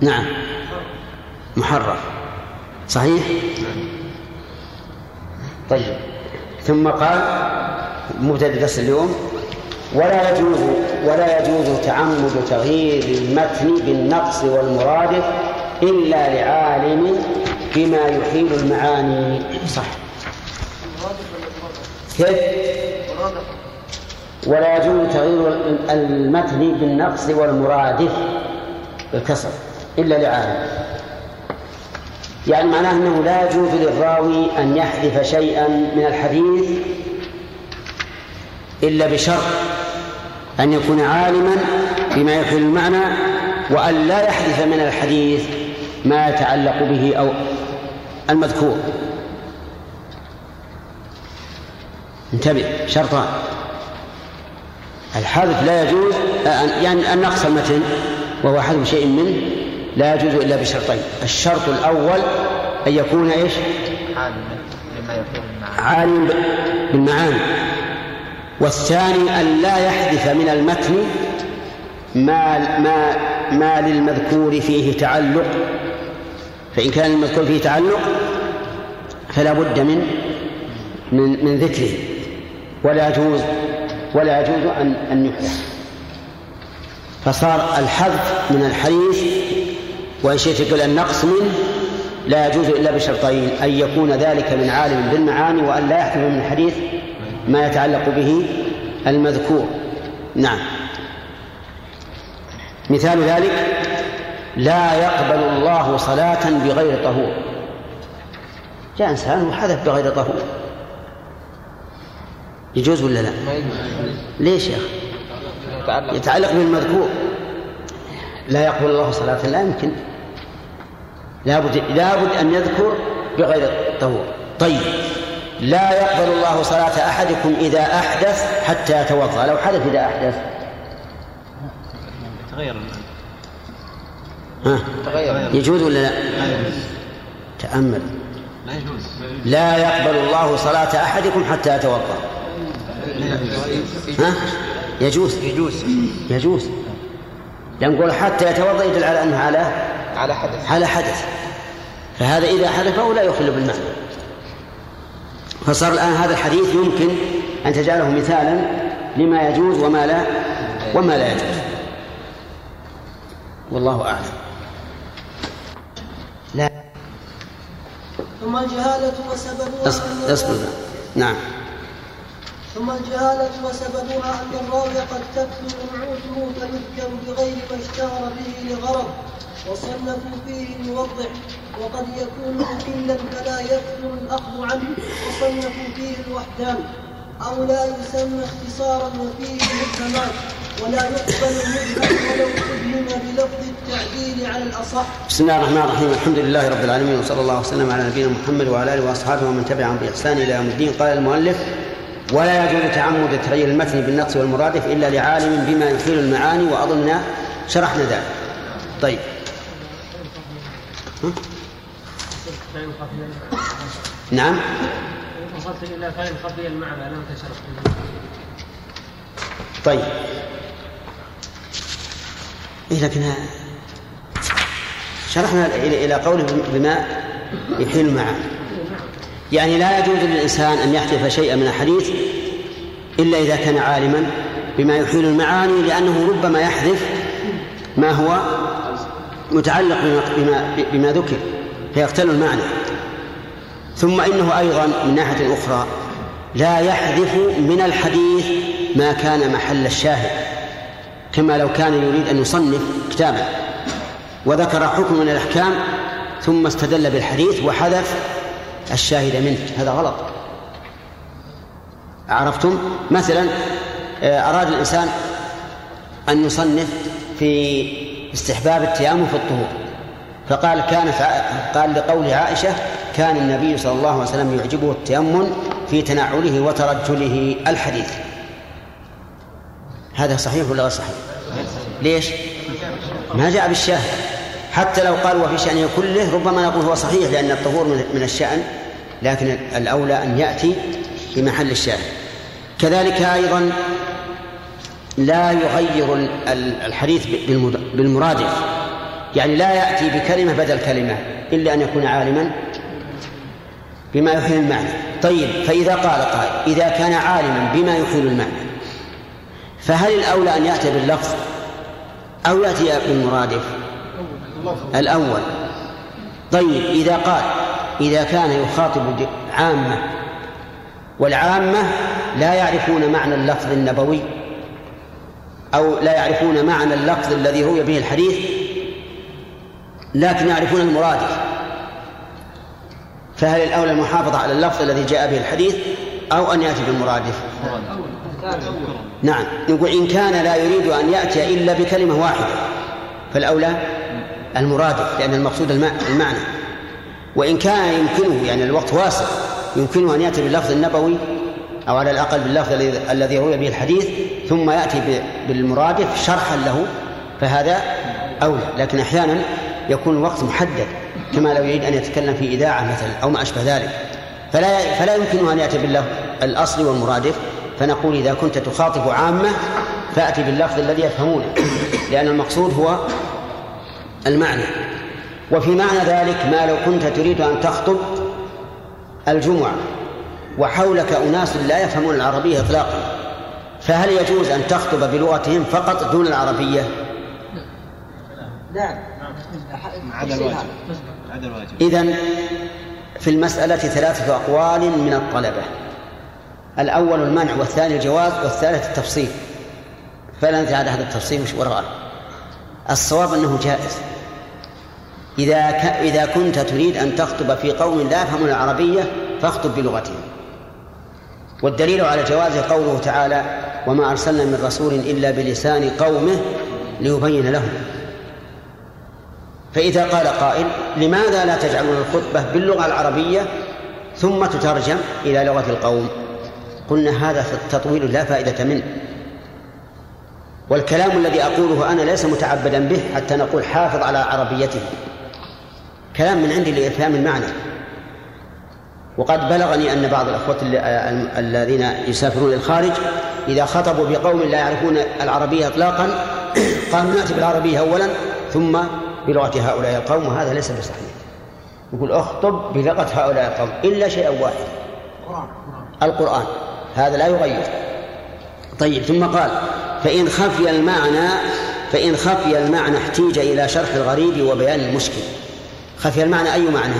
نعم. محرف صحيح؟ طيب. ثم قال مبتدأ درس اليوم؟ ولا يجوز ولا يجوز تعمد تغيير المتن بالنقص والمرادف إلا لعالم بما يحيل المعاني. صح. كيف؟ ولا يجوز تغيير المتن بالنقص والمرادف بالكسر إلا لعالم. يعني معناه أنه لا يجوز للراوي أن يحذف شيئا من الحديث إلا بشرط أن يكون عالما بما يحيل المعنى وأن لا يحذف من الحديث ما يتعلق به أو المذكور. انتبه شرطان. الحذف لا يجوز يعني النقص المتن وهو حذف شيء منه لا يجوز إلا بشرطين. الشرط الأول أن يكون إيش؟ عالما بالمعاني. والثاني أن لا يحذف من المتن ما ما ما للمذكور فيه تعلق فإن كان المذكور فيه تعلق فلا بد من من من ذكره ولا يجوز ولا يجوز أن أن يحذف فصار الحذف من الحديث وإن شئت تقول النقص منه لا يجوز إلا بشرطين أن يكون ذلك من عالم بالمعاني وأن لا يحذف من الحديث ما يتعلق به المذكور. نعم. مثال ذلك لا يقبل الله صلاة بغير طهور. جاء إنسان وحذف بغير طهور. يجوز ولا لا؟ ليش يا أخي؟ يتعلق. بالمذكور. لا يقبل الله صلاة لا يمكن. لابد لابد أن يذكر بغير طهور. طيب. لا يقبل الله صلاة أحدكم إذا أحدث حتى يتوضأ. لو حدث إذا أحدث. تغير. ها؟ تغير. يجوز ولا لا؟ تأمل. لا يجوز. لا يقبل الله صلاة أحدكم حتى يتوضأ. ها؟ يجوز. يجوز. يجوز. لأن نقول حتى يتوضأ يدل على أنه على على حدث. على حدث. فهذا إذا حدث فهو لا يخل بالمعنى. فصار الآن هذا الحديث يمكن أن تجعله مثالا لما يجوز وما لا وما لا يجوز. والله أعلم. لا. ثم الجهالة وسببها أصبر أن أصبر. نعم. ثم الجهالة وسببها أن الراوي قد تكثر نعوته فيذكر بغير ما اشتهر به لغرض وصنفوا فيه يوضح وقد يكون مكلا فلا يكثر الأخذ عنه وصنفوا فيه الوحدان أو لا يسمى اختصارا وفيه مبهمات ولا يقبل المبهم ولو أبهم بلفظ التعديل على الأصح. بسم الله الرحمن الرحيم. الحمد لله رب العالمين وصلى الله وسلم على نبينا محمد وعلى آله وأصحابه ومن تبعهم بإحسان إلى يوم الدين. قال المؤلف ولا يجوز تعمد تغيير المتن بالنقص والمرادف إلا لعالم بما يحيل المعاني واظننا شرحنا ذلك. طيب. ها؟ نعم. وصلت إلى فإن خفي المعنى لم تشرف طيب. إيه لكن شرحنا إلى إلى قوله بما يحيل المعاني يعني لا يجوز للإنسان أن يحذف شيئا من الحديث إلا إذا كان عالما بما يحيل المعاني لأنه ربما يحذف ما هو متعلق بما, بما ذكر. فيختل المعنى. ثم إنه أيضا من ناحية أخرى لا يحذف من الحديث ما كان محل الشاهد كما لو كان يريد أن يصنف كتابا. وذكر حكم من الأحكام ثم استدل بالحديث وحذف الشاهد منه. هذا غلط. عرفتم؟ مثلا آه، أراد الإنسان أن يصنف في استحباب التيامن في الطهور. فقال كانت قال لقول عائشة كان النبي صلى الله عليه وسلم يعجبه التيمم في تنعله وترجله الحديث هذا صحيح ولا غير صحيح؟ ليش؟ ما جاء بالشاهد حتى لو قال وفي شأنه كله ربما نقول هو صحيح لأن الطهور من الشأن لكن الأولى أن يأتي في محل الشاهد كذلك أيضا لا يغير الحديث بالمرادف يعني لا يأتي بكلمة بدل كلمة إلا أن يكون عالما بما يحيل المعنى. طيب فإذا قال قائل إذا كان عالما بما يحيل المعنى فهل الأولى أن يأتي باللفظ أو يأتي بالمرادف؟ الأول. طيب إذا قال إذا كان يخاطب عامة والعامة لا يعرفون معنى اللفظ النبوي أو لا يعرفون معنى اللفظ الذي روي به الحديث لكن يعرفون المرادف فهل الأولى المحافظة على اللفظ الذي جاء به الحديث أو أن يأتي بالمرادف؟ نعم. نقول إن كان لا يريد أن يأتي إلا بكلمة واحدة فالأولى المرادف لأن المقصود المعنى. وإن كان يمكنه يعني الوقت واسع يمكنه أن يأتي باللفظ النبوي أو على الأقل باللفظ الذي روي به الحديث ثم يأتي بالمرادف شرحا له فهذا أولى. لكن أحيانا يكون الوقت محدد كما لو يريد أن يتكلم في إذاعة مثلا أو ما أشبه ذلك. فلا فلا يمكنه أن يأتي باللفظ الأصلي والمرادف. فنقول إذا كنت تخاطب عامة فأتي باللفظ الذي يفهمونه لأن المقصود هو المعنى. وفي معنى ذلك ما لو كنت تريد أن تخطب الجمعة وحولك أناس لا يفهمون العربية إطلاقا فهل يجوز أن تخطب بلغتهم فقط دون العربية؟ نعم عدا الواجب عدا الواجب إذن في المسألة ثلاثة أقوال من الطلبة. الأول المنع والثاني الجواز والثالث التفصيل. فلا ندري على هذا التفصيل مش وراءه. الصواب أنه جائز. إذا ك... إذا كنت تريد أن تخطب في قوم لا يفهمون العربية فاخطب بلغتهم. والدليل على جواز قوله تعالى وما أرسلنا من رسول إلا بلسان قومه ليبين لهم. فإذا قال قائل لماذا لا تجعلون الخطبة باللغة العربية ثم تترجم إلى لغة القوم؟ قلنا هذا تطويل لا فائدة منه. والكلام الذي أقوله أنا ليس متعبدا به حتى نقول حافظ على عربيته. كلام من عندي لإفهام المعنى. وقد بلغني أن بعض الأخوة الذين يسافرون إلى الخارج إذا خطبوا بقوم لا يعرفون العربية إطلاقا قالوا نأتي بالعربية أولا ثم بلغة هؤلاء القوم وهذا ليس بصحيح. يقول اخطب بلغة هؤلاء القوم إلا شيئا واحدا. القرآن. هذا لا يغير. طيب ثم قال فإن خفي المعنى فإن خفي المعنى احتيج إلى شرح الغريب وبيان المشكل. خفي المعنى أي معنى؟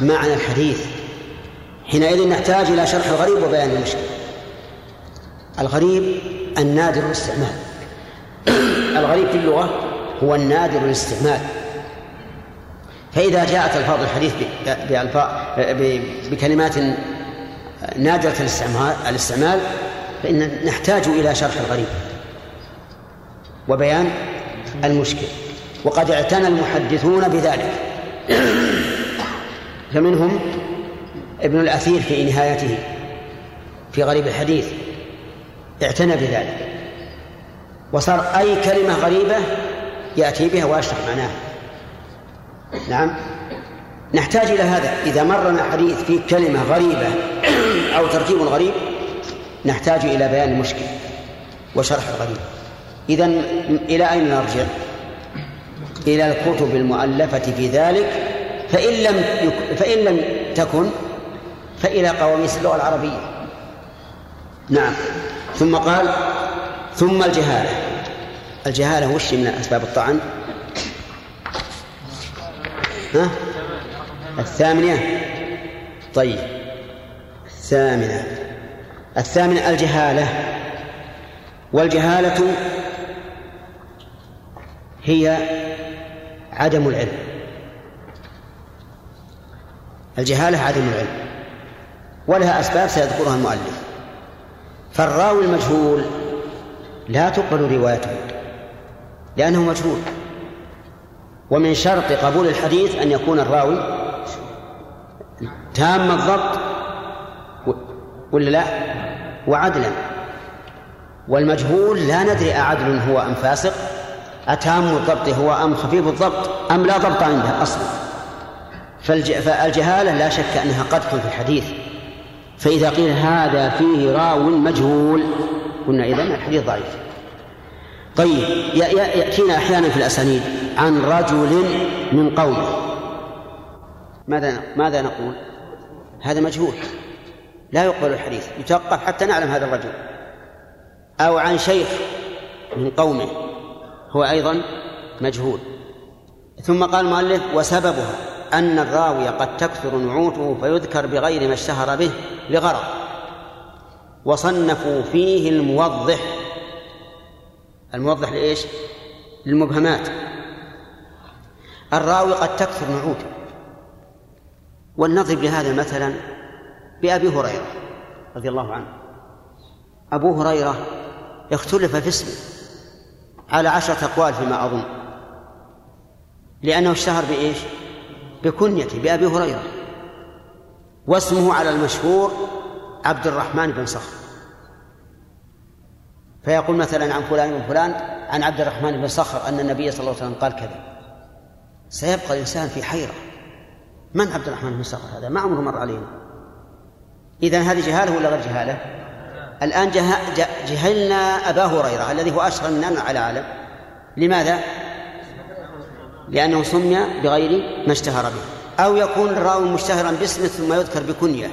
معنى الحديث. حينئذ نحتاج إلى شرح الغريب وبيان المشكل. الغريب النادر الاستعمال. الغريب في اللغة هو النادر الاستعمال فإذا جاءت ألفاظ الحديث بكلمات نادرة الاستعمال الاستعمال فإن نحتاج إلى شرح الغريب وبيان المشكل. وقد اعتنى المحدثون بذلك. فمنهم ابن الأثير في نهايته في غريب الحديث اعتنى بذلك. وصار أي كلمة غريبة يأتي بها ويشرح معناها نعم. نحتاج إلى هذا. إذا مرنا حديث فيه كلمة غريبة أو تركيب غريب نحتاج إلى بيان المشكل وشرح الغريب. إذا إلى أين نرجع؟ إلى الكتب المؤلفة في ذلك. فإن لم يك... فإن لم تكن فإلى قواميس اللغة العربية. نعم. ثم قال ثم الجهالة. الجهالة وش من أسباب الطعن؟ ها؟ الثامنة؟ طيب. الثامنة. الثامنة الجهالة. والجهالة هي عدم العلم. الجهالة عدم العلم. ولها أسباب سيذكرها المؤلف. فالراوي المجهول لا تقبل روايته. لأنه مجهول. ومن شرط قبول الحديث أن يكون الراوي تام الضبط ولا لا؟ وعدلا. والمجهول لا ندري أعدل هو أم فاسق أتام الضبط هو أم خفيف الضبط أم لا ضبط عنده أصلا. فالجهالة لا شك أنها قدح في الحديث. فإذا قيل هذا فيه راو مجهول قلنا إذا الحديث ضعيف. طيب يأتينا أحيانا في الأسانيد عن رجل من قومه ماذا ماذا نقول؟ هذا مجهول. لا يقبل الحديث. يتوقف حتى نعلم هذا الرجل. أو عن شيخ من قومه. هو أيضا مجهول. ثم قال المؤلف وسببها أن الراوي قد تكثر نعوته فيذكر بغير ما اشتهر به لغرض. وصنفوا فيه الموضح. الموضح لإيش؟ للمبهمات. الراوي قد تكثر نعوته ولنضرب لهذا مثلا بأبي هريرة رضي الله عنه. أبو هريرة اختلف في اسمه على عشرة أقوال فيما أظن. لأنه اشتهر بإيش؟ بكنيته بأبي هريرة. واسمه على المشهور عبد الرحمن بن صخر. فيقول مثلا عن فلان بن فلان عن عبد الرحمن بن صخر أن النبي صلى الله عليه وسلم قال كذا. سيبقى الإنسان في حيرة. من عبد الرحمن بن صخر هذا؟ ما عمره مر علينا. إذا هذه جهالة ولا غير جهالة؟ الآن جهلنا أبا هريرة الذي هو أشهر مننا على عالم لماذا؟ لأنه سمي بغير ما اشتهر به. أو يكون الراوي مشتهرا باسمه ثم يذكر بكنية.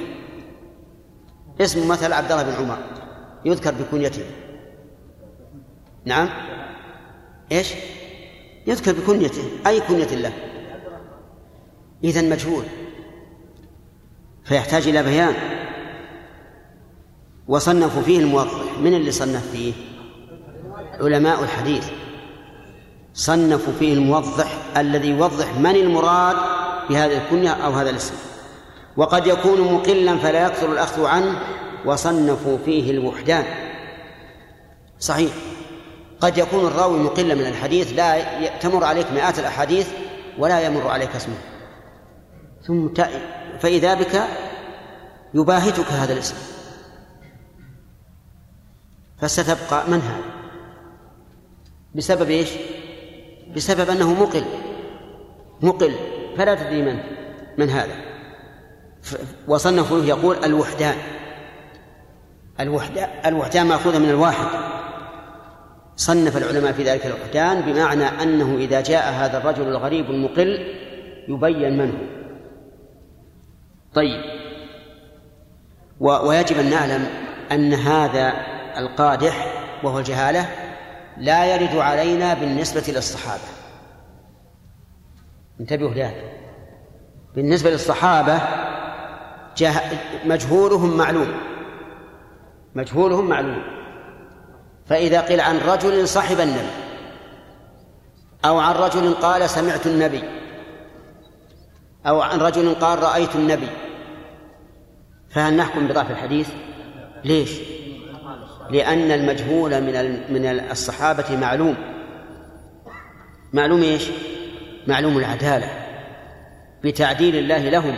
اسمه مثلا عبد الله بن عمر. يذكر بكنيته. نعم. إيش؟ يذكر بكنيته. أي كنية له؟ إذا مجهول. فيحتاج إلى بيان. وصنفوا فيه الموضح. من اللي صنف فيه؟ علماء الحديث. صنفوا فيه الموضح الذي يوضح من المراد بهذه الكنية أو هذا الاسم. وقد يكون مقلا فلا يكثر الأخذ عنه. وصنفوا فيه الوحدان. صحيح. قد يكون الراوي مقلا من الحديث لا تمر عليك مئات الأحاديث ولا يمر عليك اسمه. ثم فإذا بك يباهتك هذا الاسم. فستبقى من هذا بسبب إيش؟ بسبب أنه مقل. مقل. فلا تدري من من هذا. وصنفوا يقول الوحدان. الوحدان الوحدان مأخوذة من الواحد. صنف العلماء في ذلك الوحدان بمعنى أنه إذا جاء هذا الرجل الغريب المقل يبين من هو. طيب. ويجب أن نعلم أن هذا القادح وهو الجهالة لا يرد علينا بالنسبة للصحابة. انتبهوا لهذا. بالنسبة للصحابة جه... مجهولهم معلوم. مجهولهم معلوم. فإذا قيل عن رجل صحب النبي أو عن رجل قال سمعت النبي أو عن رجل قال رأيت النبي فهل نحكم بضعف الحديث؟ ليش؟ لأن المجهول من من الصحابة معلوم معلوم إيش؟ معلوم العدالة بتعديل الله لهم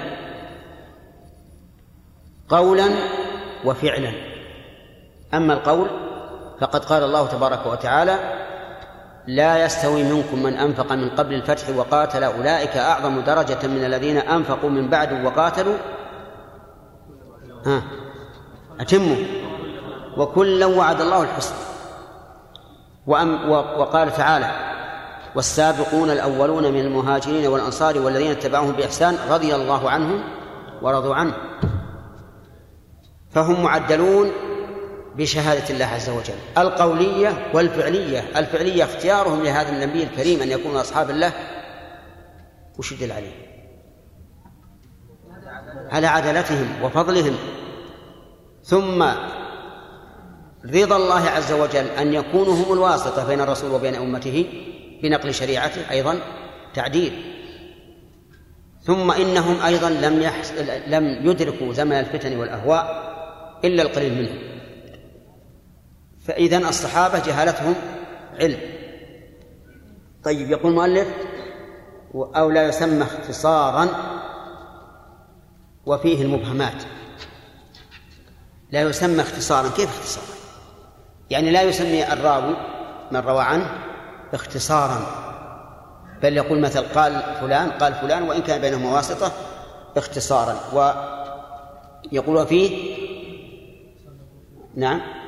قولا وفعلا أما القول فقد قال الله تبارك وتعالى لا يستوي منكم من أنفق من قبل الفتح وقاتل أولئك أعظم درجة من الذين أنفقوا من بعد وقاتلوا. ها أتموا. وكلا وعد الله الحسنى. وأم وقال تعالى والسابقون الأولون من المهاجرين والأنصار والذين اتبعوهم بإحسان رضي الله عنهم ورضوا عنه. فهم معدلون بشهادة الله عز وجل. القولية والفعلية. الفعلية اختيارهم لهذا النبي الكريم أن يكونوا أصحاب الله. وش يدل عليه؟ على عدالتهم وفضلهم. ثم رضا الله عز وجل أن يكونوا هم الواسطة بين الرسول وبين أمته بنقل شريعته أيضا تعديل. ثم إنهم أيضا لم يحس... لم يدركوا زمن الفتن والأهواء إلا القليل منهم. فإذا الصحابة جهالتهم علم. طيب يقول المؤلف أو لا يسمى اختصارا وفيه المبهمات. لا يسمى اختصارا. كيف اختصارا؟ يعني لا يسمي الراوي من روى عنه اختصارا. بل يقول مثل قال فلان قال فلان وإن كان بينهما واسطة اختصارا. ويقول وفيه نعم.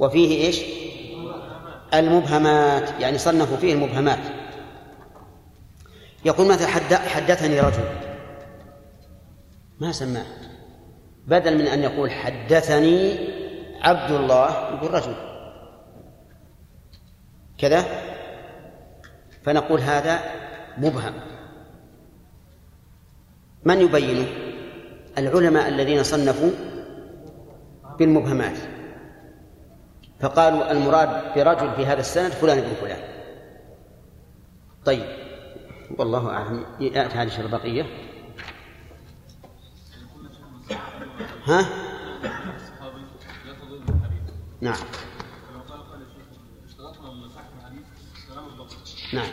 وفيه إيش؟ المبهمات يعني صنفوا فيه المبهمات. يقول مثلا حدثني رجل. ما سماه. بدل من أن يقول حدثني عبد الله يقول رجل. كذا؟ فنقول هذا مبهم. من يبينه؟ العلماء الذين صنفوا بالمبهمات. فقالوا المراد برجل في هذا السند فلان ابن فلان. طيب. والله أعلم. يأتي هذه البقية. ها؟ نعم. نعم.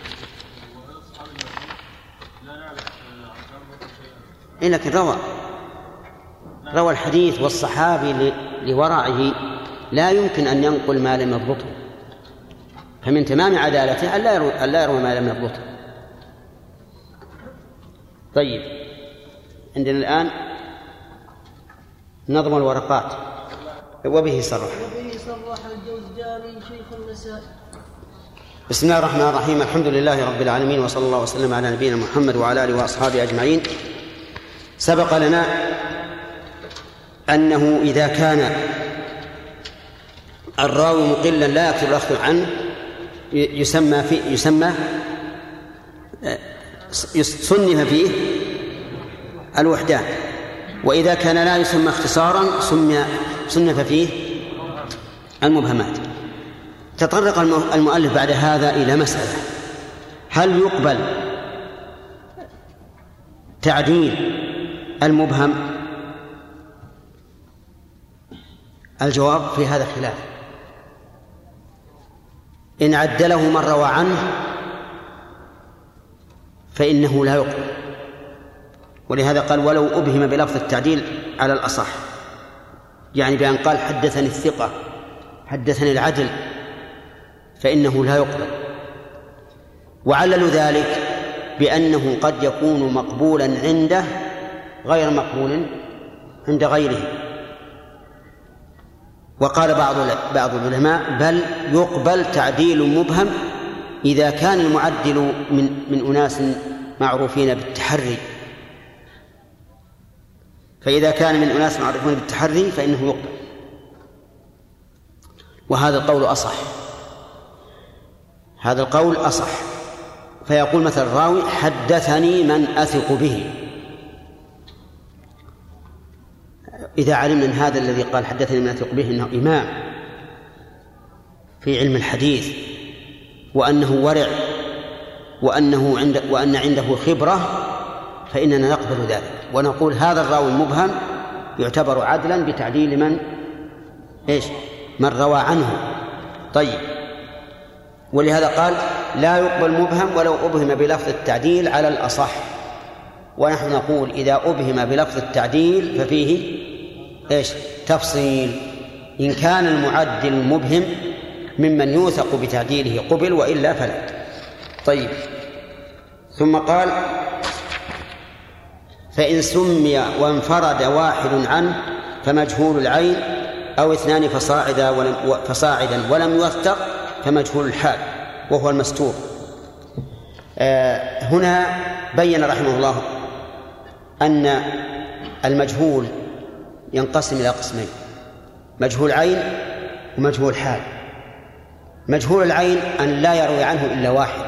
إيه لكن روى. روى الحديث والصحابي لورعه لا يمكن أن ينقل ما لم يضبطه. فمن تمام عدالته أن لا يروي, ما لم يضبطه. طيب. عندنا الآن نظم الورقات. وبه صرح. وبه صرح الجوزجاني شيخ النسائي بسم الله الرحمن الرحيم. الحمد لله رب العالمين وصلى الله وسلم على نبينا محمد وعلى آله وأصحابه أجمعين. سبق لنا أنه إذا كان الراوي مقلا لا يكثر الاخذ عنه يسمى في يسمى صنف فيه الوحدان. وإذا كان لا يسمى اختصارا سمي صنف فيه المبهمات. تطرق المؤلف بعد هذا إلى مسألة. هل يقبل تعديل المبهم؟ الجواب في هذا خلاف. إن عدله من روى عنه فإنه لا يقبل. ولهذا قال ولو أبهم بلفظ التعديل على الأصح. يعني بأن قال حدثني الثقة حدثني العدل فإنه لا يقبل. وعللوا ذلك بأنه قد يكون مقبولا عنده غير مقبول عند غيره. وقال بعض بعض العلماء بل يقبل تعديل مبهم إذا كان المعدل من من أناس معروفين بالتحري. فإذا كان من أناس معروفين بالتحري فإنه يقبل. وهذا القول أصح. هذا القول أصح. فيقول مثلا الراوي حدثني من أثق به. إذا علمنا أن هذا الذي قال حدثني من أثق به أنه إمام في علم الحديث وأنه ورع وأنه عند وأن عنده خبرة فإننا نقبل ذلك ونقول هذا الراوي المبهم يعتبر عدلا بتعديل من؟ إيش؟ من روى عنه. طيب. ولهذا قال لا يقبل مبهم ولو أبهم بلفظ التعديل على الأصح. ونحن نقول إذا أبهم بلفظ التعديل ففيه إيش؟ تفصيل. إن كان المعدل المبهم ممن يوثق بتعديله قبل وإلا فلا. طيب. ثم قال فإن سمي وانفرد واحد عنه فمجهول العين أو اثنان فصاعدا ولم فصاعدا ولم يوثق فمجهول الحال وهو المستور. آه، هنا بين رحمه الله أن المجهول ينقسم إلى قسمين مجهول عين ومجهول حال. مجهول العين أن لا يروي عنه إلا واحد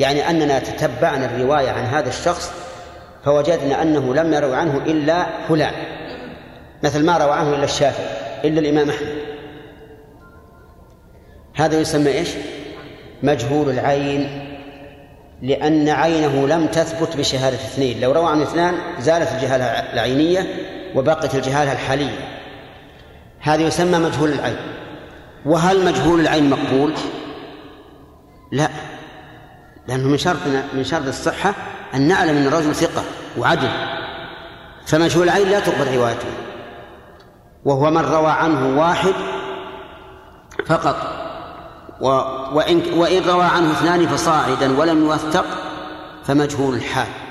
يعني أننا تتبعنا الرواية عن هذا الشخص فوجدنا أنه لم يروي عنه إلا فلان. مثل ما روى عنه إلا الشافعي إلا الإمام أحمد. هذا يسمى إيش؟ مجهول العين لأن عينه لم تثبت بشهادة اثنين. لو روى عن اثنان زالت الجهالة العينية وبقت الجهالة الحالية هذا يسمى مجهول العين. وهل مجهول العين مقبول؟ لا. لأنه من شرط من شرط الصحة أن نعلم أن الرجل ثقة وعدل. فمجهول العين لا تقبل روايته. وهو من روى عنه واحد فقط. وإن, وإن روى عنه اثنان فصاعدا ولم يوثق فمجهول الحال.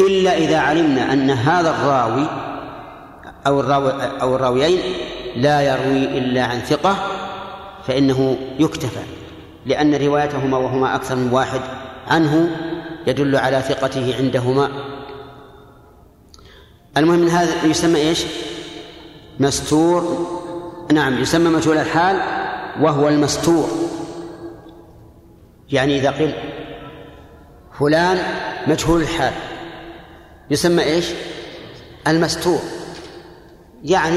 إلا إذا علمنا أن هذا الراوي أو الراوي أو الراويين لا يروي إلا عن ثقة فإنه يكتفى لأن روايتهما وهما أكثر من واحد عنه يدل على ثقته عندهما. المهم من هذا يسمى إيش؟ مستور. نعم يسمى مجهول الحال وهو المستور. يعني إذا قيل فلان مجهول الحال. يسمى إيش؟ المستور. يعني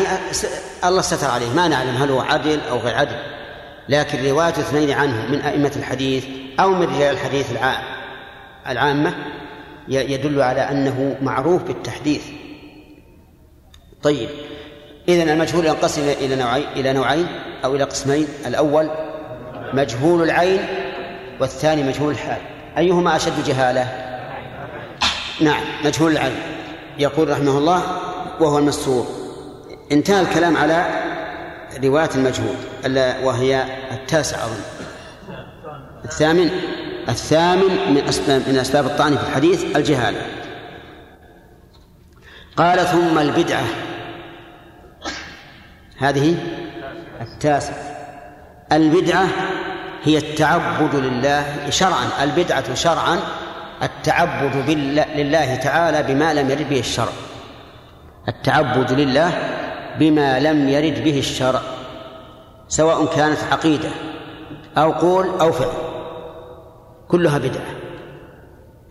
الله ستر عليه. ما نعلم هل هو عدل أو غير عدل لكن رواية اثنين عنه من أئمة الحديث أو من رجال الحديث العامة يدل على أنه معروف بالتحديث. طيب إذن المجهول ينقسم إلى نوعين إلى نوعين أو إلى قسمين. الأول مجهول العين والثاني مجهول الحال. أيهما أشد جهالة؟ نعم مجهول العين يقول رحمه الله وهو المستور. انتهى الكلام على رواية المجهول وهي التاسع أظن. الثامن الثامن من أسباب من أسباب الطعن في الحديث الجهالة. قال ثم البدعة. هذه التاسع البدعة هي التعبد لله شرعا البدعة شرعا التعبد لله تعالى بما لم يرد به الشرع. التعبد لله بما لم يرد به الشرع سواء كانت عقيدة أو قول أو فعل كلها بدعة.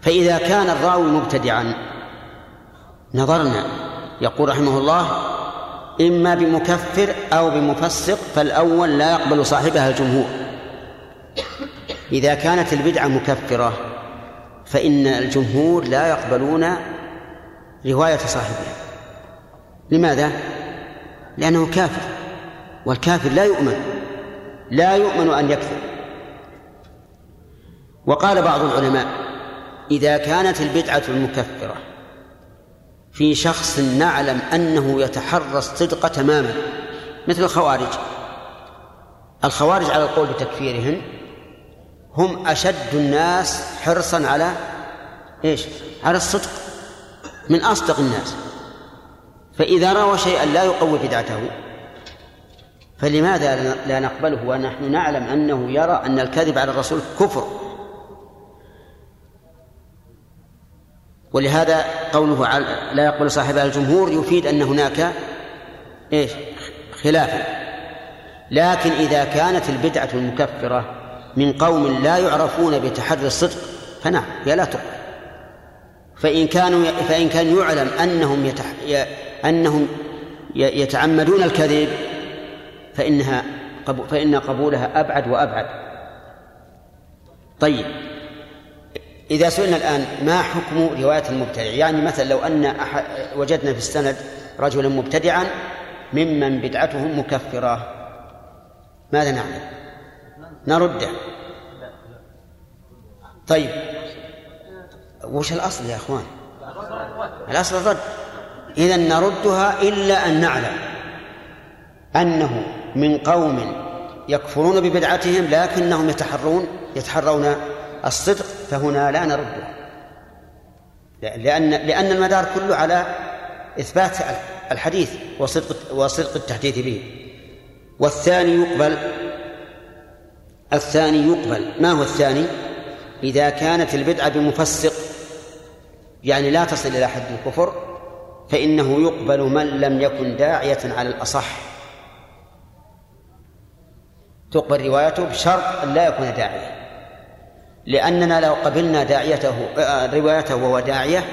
فإذا كان الراوي مبتدعا نظرنا يقول رحمه الله إما بمكفر أو بمفسق فالأول لا يقبل صاحبها الجمهور. إذا كانت البدعة مكفرة فإن الجمهور لا يقبلون رواية صاحبها لماذا؟ لأنه كافر والكافر لا يؤمن لا يؤمن أن يكفر وقال بعض العلماء إذا كانت البدعة المكفرة في شخص نعلم أنه يتحرى الصدق تماما مثل الخوارج الخوارج على القول بتكفيرهم هم أشد الناس حرصا على إيش؟ على الصدق. من أصدق الناس. فإذا روى شيئا لا يقوي بدعته. فلماذا لا نقبله؟ ونحن نعلم أنه يرى أن الكذب على الرسول كفر. ولهذا قوله لا يقبل صاحبها الجمهور يفيد أن هناك إيش؟ خلافا. لكن إذا كانت البدعة المكفرة من قوم لا يعرفون بتحري الصدق فنعم هي لا تقبل. فإن كانوا فإن كان يعلم أنهم يتح... أنهم يتعمدون الكذب فإنها فإن قبولها أبعد وأبعد. طيب إذا سئلنا الآن ما حكم رواية المبتدع؟ يعني مثلا لو أن أحد وجدنا في السند رجلا مبتدعا ممن بدعته مكفرة. ماذا نعمل؟ نرده. طيب. وش الأصل يا أخوان؟ الأصل الرد. إذا نردها إلا أن نعلم أنه من قوم يكفرون ببدعتهم لكنهم يتحرون يتحرون الصدق فهنا لا نرده. لأن لأن المدار كله على إثبات الحديث وصدق وصدق التحديث به. والثاني يقبل الثاني يقبل. ما هو الثاني؟ إذا كانت البدعة بمفسق يعني لا تصل إلى حد الكفر فإنه يقبل من لم يكن داعية على الأصح. تقبل روايته بشرط أن لا يكون داعية. لأننا لو قبلنا داعيته آه، روايته وهو داعية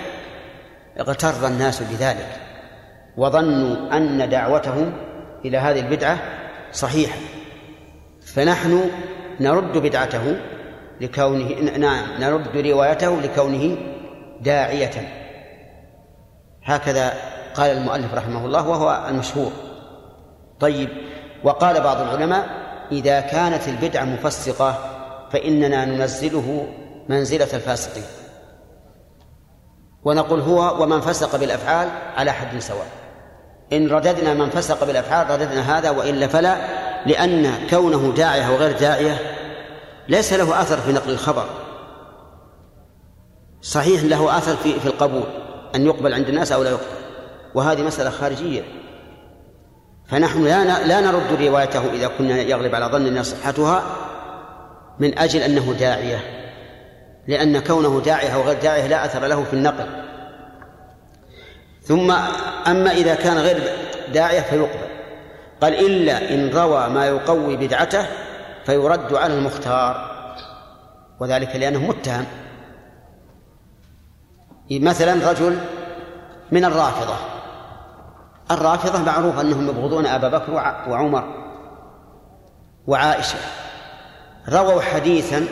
اغتر الناس بذلك وظنوا أن دعوتهم إلى هذه البدعة صحيحة. فنحن نرد بدعته لكونه نعم نرد روايته لكونه داعية. هكذا قال المؤلف رحمه الله وهو المشهور. طيب وقال بعض العلماء إذا كانت البدعة مفسقة فإننا ننزله منزلة الفاسقين. ونقول هو ومن فسق بالأفعال على حد سواء. إن رددنا من فسق بالأفعال رددنا هذا وإلا فلا. لأن كونه داعية أو غير داعية ليس له أثر في نقل الخبر. صحيح له أثر في في القبول أن يقبل عند الناس أو لا يقبل. وهذه مسألة خارجية. فنحن لا لا نرد روايته إذا كنا يغلب على ظننا صحتها من أجل أنه داعية. لأن كونه داعية أو غير داعية لا أثر له في النقل. ثم أما إذا كان غير داعية فيقبل. قال إلا إن روى ما يقوي بدعته فيرد على المختار. وذلك لأنه متهم. مثلا رجل من الرافضة. الرافضة معروف أنهم يبغضون أبا بكر وعمر وعائشة. رووا حديثا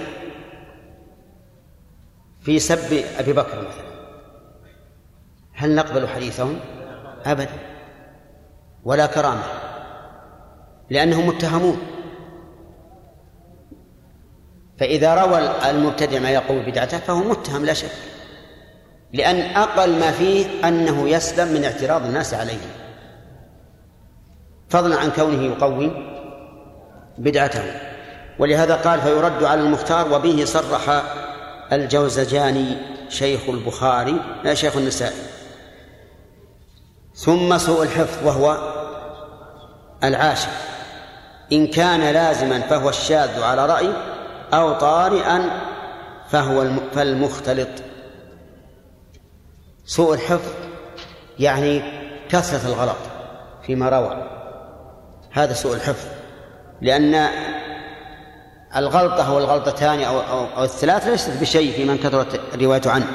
في سب أبي بكر مثلا. هل نقبل حديثهم؟ أبدا. ولا كرامة. لأنهم متهمون. فإذا روى المبتدع ما يقول بدعته فهو متهم لا شك. لأن أقل ما فيه أنه يسلم من اعتراض الناس عليه. فضلا عن كونه يقوي بدعته. ولهذا قال فيرد على المختار وبه صرح الجوزجاني شيخ البخاري لا شيخ النسائي. ثم سوء الحفظ وهو العاشر إن كان لازما فهو الشاذ على رأي أو طارئا فهو فالمختلط. سوء الحفظ يعني كثرة الغلط فيما روى. هذا سوء الحفظ. لأن الغلطة أو الغلطتان أو, أو, أو الثلاث ليست بشيء في من كثرت الرواية عنه.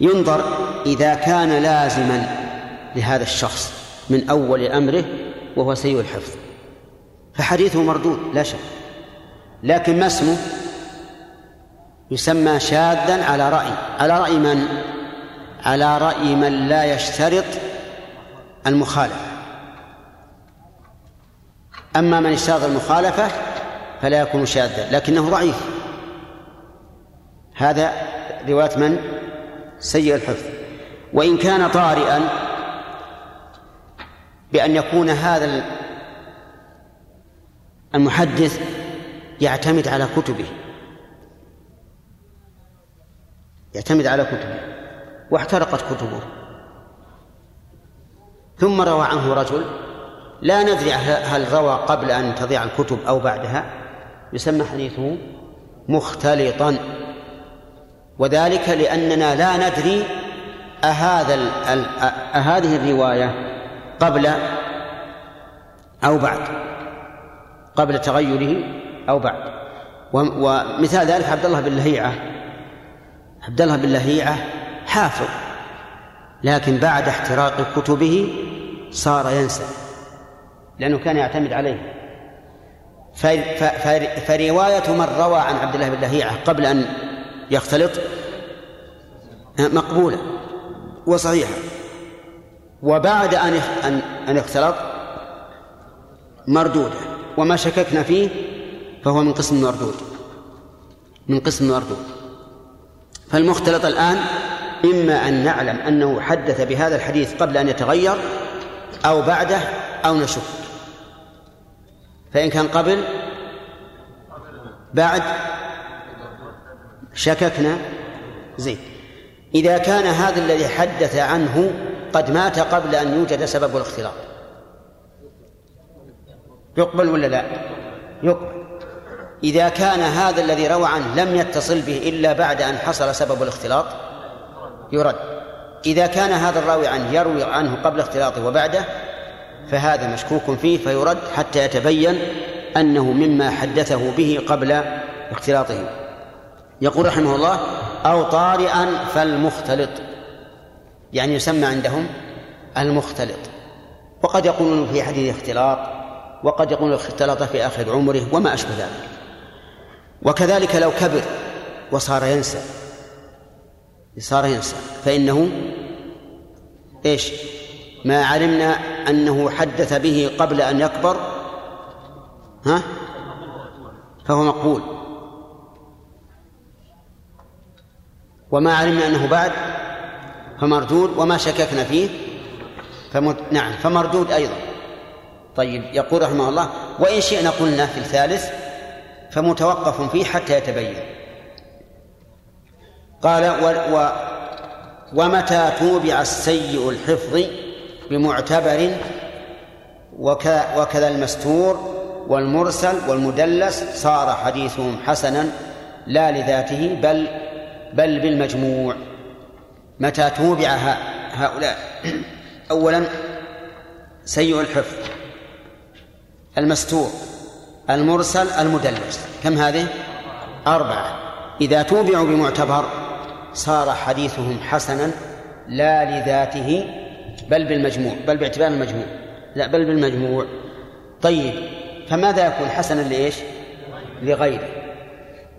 ينظر إذا كان لازما لهذا الشخص من أول أمره وهو سيء الحفظ. فحديثه مردود لا شك. لكن ما اسمه؟ يسمى شاذا على رأي. على رأي من؟ على رأي من لا يشترط المخالفة. أما من اشترط المخالفة فلا يكون شاذا لكنه ضعيف. هذا رواية من؟ سيء الحفظ. وإن كان طارئا بأن يكون هذا المحدث يعتمد على كتبه. يعتمد على كتبه. واحترقت كتبه. ثم روى عنه رجل لا ندري هل روى قبل أن تضيع الكتب أو بعدها. يسمى حديثه مختلطا. وذلك لأننا لا ندري أهذا أهذه الرواية قبل أو بعد قبل تغيره أو بعد. ومثال ذلك عبد الله بن لهيعة. عبد الله بن لهيعة حافظ لكن بعد احتراق كتبه صار ينسى لأنه كان يعتمد عليه. فرواية من روى عن عبد الله بن لهيعة قبل أن يختلط مقبولة وصحيحة. وبعد أن أن اختلط مردودة. وما شككنا فيه فهو من قسم المردود من قسم المردود فالمختلط الآن إما أن نعلم أنه حدث بهذا الحديث قبل أن يتغير أو بعده أو نشك. فإن كان قبل بعد شككنا زين إذا كان هذا الذي حدث عنه قد مات قبل أن يوجد سبب الاختلاط. يقبل ولا لا؟ يقبل. إذا كان هذا الذي روى عنه لم يتصل به إلا بعد أن حصل سبب الاختلاط يرد. إذا كان هذا الراوي عنه يروي عنه قبل اختلاطه وبعده فهذا مشكوك فيه فيرد حتى يتبين أنه مما حدثه به قبل اختلاطه. يقول رحمه الله أو طارئا فالمختلط. يعني يسمى عندهم المختلط وقد يقولون في حديث اختلاط وقد يقولون اختلط في آخر عمره وما أشبه ذلك وكذلك لو كبر وصار ينسى صار ينسى فإنه إيش؟ ما علمنا أنه حدث به قبل أن يكبر ها؟ فهو مقبول وما علمنا أنه بعد فمردود وما شككنا فيه. فمد... نعم فمردود أيضا. طيب يقول رحمه الله وإن شئنا قلنا في الثالث فمتوقف فيه حتى يتبين. قال و... و... ومتى توبع السيء الحفظ بمعتبر وك... وكذا المستور والمرسل والمدلس صار حديثهم حسنا لا لذاته بل بل بالمجموع. متى توبع هؤلاء. أولا سيء الحفظ المستور المرسل المدلس. كم هذه؟ أربعة. إذا توبعوا بمعتبر صار حديثهم حسنا لا لذاته بل بالمجموع بل باعتبار المجموع. لا بل بالمجموع. طيب فماذا يكون حسنا لإيش؟ لغيره.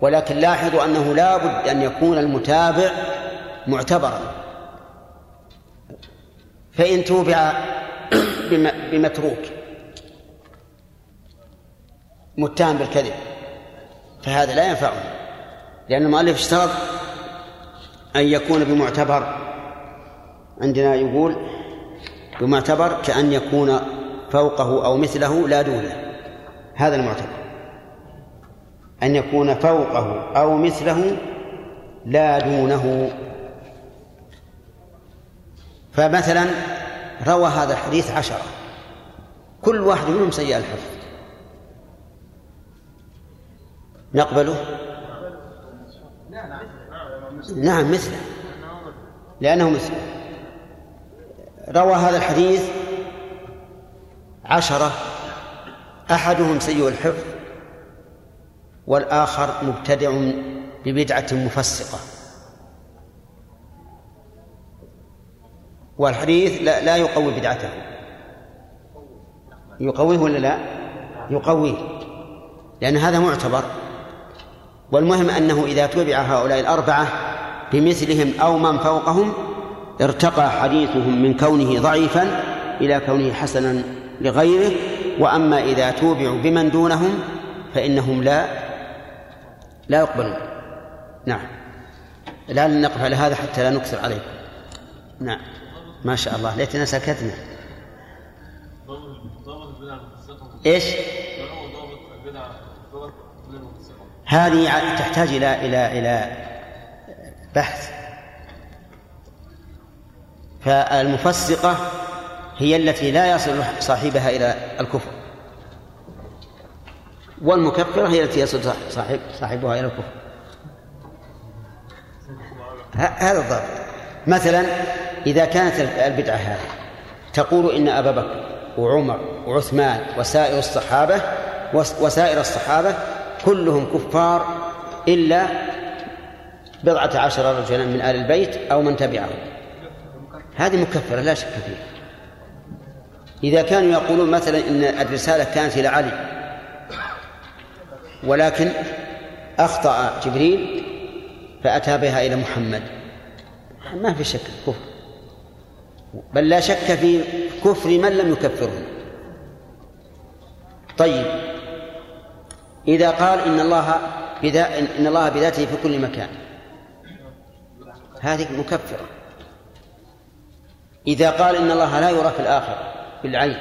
ولكن لاحظوا أنه لا بد أن يكون المتابع معتبرا فإن توبع بمتروك متهم بالكذب فهذا لا ينفعه لأن المؤلف اشترط أن يكون بمعتبر. عندنا يقول بمعتبر كأن يكون فوقه أو مثله لا دونه هذا المعتبر. أن يكون فوقه أو مثله لا دونه. فمثلا روى هذا الحديث عشرة. كل واحد منهم سيء الحفظ. نقبله؟ نعم مثله. لأنه مثله. روى هذا الحديث عشرة. أحدهم سيء الحفظ والآخر مبتدع ببدعة مفسقة. والحديث لا, لا يقوي بدعته. يقويه ولا لا؟ يقويه. لأن هذا معتبر. والمهم أنه إذا تبع هؤلاء الأربعة بمثلهم أو من فوقهم ارتقى حديثهم من كونه ضعيفا إلى كونه حسنا لغيره. وأما إذا توبعوا بمن دونهم فإنهم لا لا يقبلون. نعم. لا نقف على هذا حتى لا نكثر عليه نعم. ما شاء الله ليتنا سكتنا. إيش؟ هذه تحتاج إلى إلى إلى بحث. فالمفسقة هي التي لا يصل صاحبها إلى الكفر. والمكفرة هي التي يصل صاحب صاحبها إلى الكفر. هذا الضابط. مثلا إذا كانت البدعة هذه تقول إن أبا بكر وعمر وعثمان وسائر الصحابة وسائر الصحابة كلهم كفار إلا بضعة عشر رجلا من آل البيت أو من تبعهم. هذه مكفرة لا شك فيها. إذا كانوا يقولون مثلا إن الرسالة كانت إلى علي ولكن أخطأ جبريل فأتى بها إلى محمد. ما في شك كفر. بل لا شك في كفر من لم يكفره. طيب. إذا قال إن الله بذا إن الله بذاته في كل مكان. هذه مكفرة. إذا قال إن الله لا يرى في الآخرة بالعين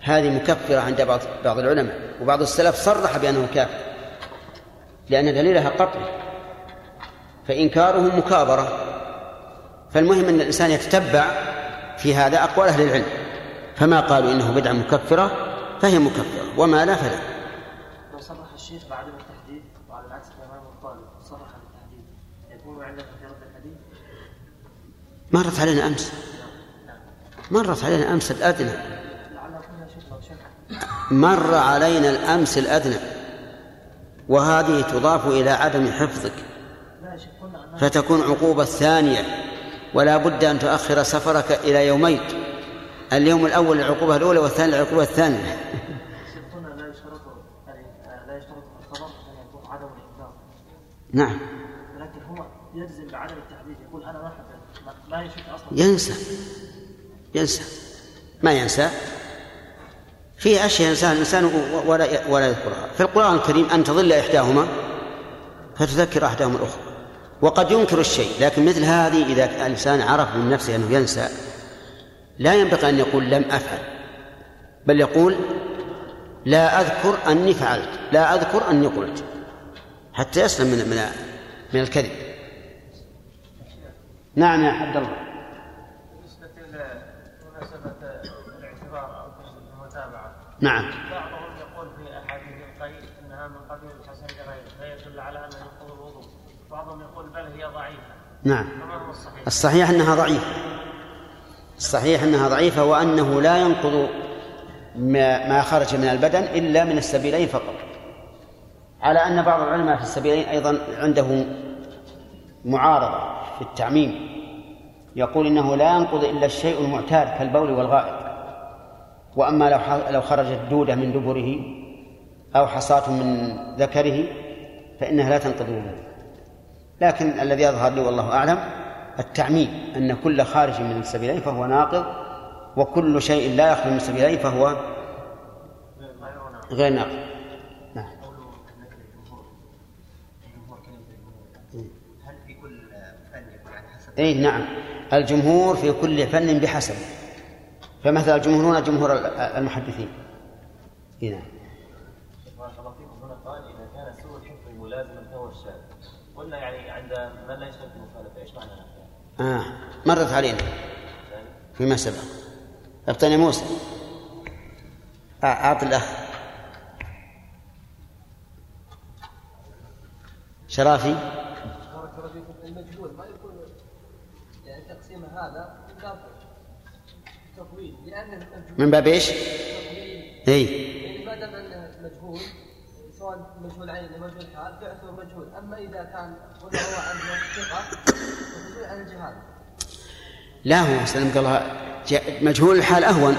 هذه مكفرة عند بعض بعض العلماء. وبعض السلف صرح بأنه كافر. لأن دليلها قطعي. فإنكاره مكابرة. فالمهم أن الإنسان يتتبع في هذا أقوال أهل العلم. فما قالوا إنه بدعة مكفرة؟ فهي مكفرة وما لا فلا. لو صرح الشيخ بعدم التحديد وعلى العكس كما الطالب صرح بالتحديد يكون عنده في رد الحديث مرت علينا أمس. مرت علينا أمس الأدنى. مر علينا الأمس الأدنى. وهذه تضاف إلى عدم حفظك. فتكون عقوبة ثانية. ولا بد أن تؤخر سفرك إلى يومين. اليوم الأول العقوبة الأولى والثاني العقوبة الثانية. نعم. ولكن هو يجزم بعدم التحديد يقول أنا ما ما- يشك أصلا. ينسى. ينسى. ما ينسى؟ في أشياء ينساها الإنسان و- ولا ولا يذكرها. في القرآن الكريم أن تضل إحداهما فتذكر أحدهما الأخرى. وقد ينكر الشيء لكن مثل هذه إذا الإنسان عرف من نفسه أنه ينسى لا ينبغي أن يقول لم أفعل بل يقول لا أذكر أني فعلت لا أذكر أني قلت حتى يسلم من من من الكذب. نعم يا عبد الله. بالنسبة لمناسبة الاعتبار أو المتابعة نعم يقول في أحاديث القيد أنها من قبيل الحسن لغيره فيدل على أنه ينقض الوضوء بعضهم يقول بل هي ضعيفة. نعم. فما هو الصحيح؟ الصحيح أنها ضعيفة. الصحيح أنها ضعيفة وأنه لا ينقض ما ما خرج من البدن إلا من السبيلين فقط. على أن بعض العلماء في السبيلين أيضا عنده معارضة في التعميم. يقول إنه لا ينقض إلا الشيء المعتاد كالبول والغائط. وأما لو لو خرجت دودة من دبره أو حصاة من ذكره فإنها لا تنقض الوضوء لكن الذي يظهر لي والله أعلم التعميم أن كل خارج من السبيلين فهو ناقض وكل شيء لا يخرج من السبيلين فهو غير ناقض. نعم. اي نعم. الجمهور في كل فن بحسب. فمثل الجمهور هنا جمهور المحدثين. اي نعم بارك الله فيكم هنا قال اذا كان سوء الحفظ ملازما فهو الشاذ قلنا يعني عند من لا إيش معنى؟ آه. مرت علينا فيما سبق ابطني موسى أعط الأخ شرافي بارك الله فيكم المجهول ما يكون يعني تقسيم هذا من باب تطويل لأن المجهول من باب؟ تطويل. إي يعني ما دام انه مجهول مجهول عين أو مجهول حال. فيعتبر مجهول. أما إذا كان قلنا هو عنده ثقه فمجهول عن الجهال لا هو سلمك الله مجهول الحال أهون.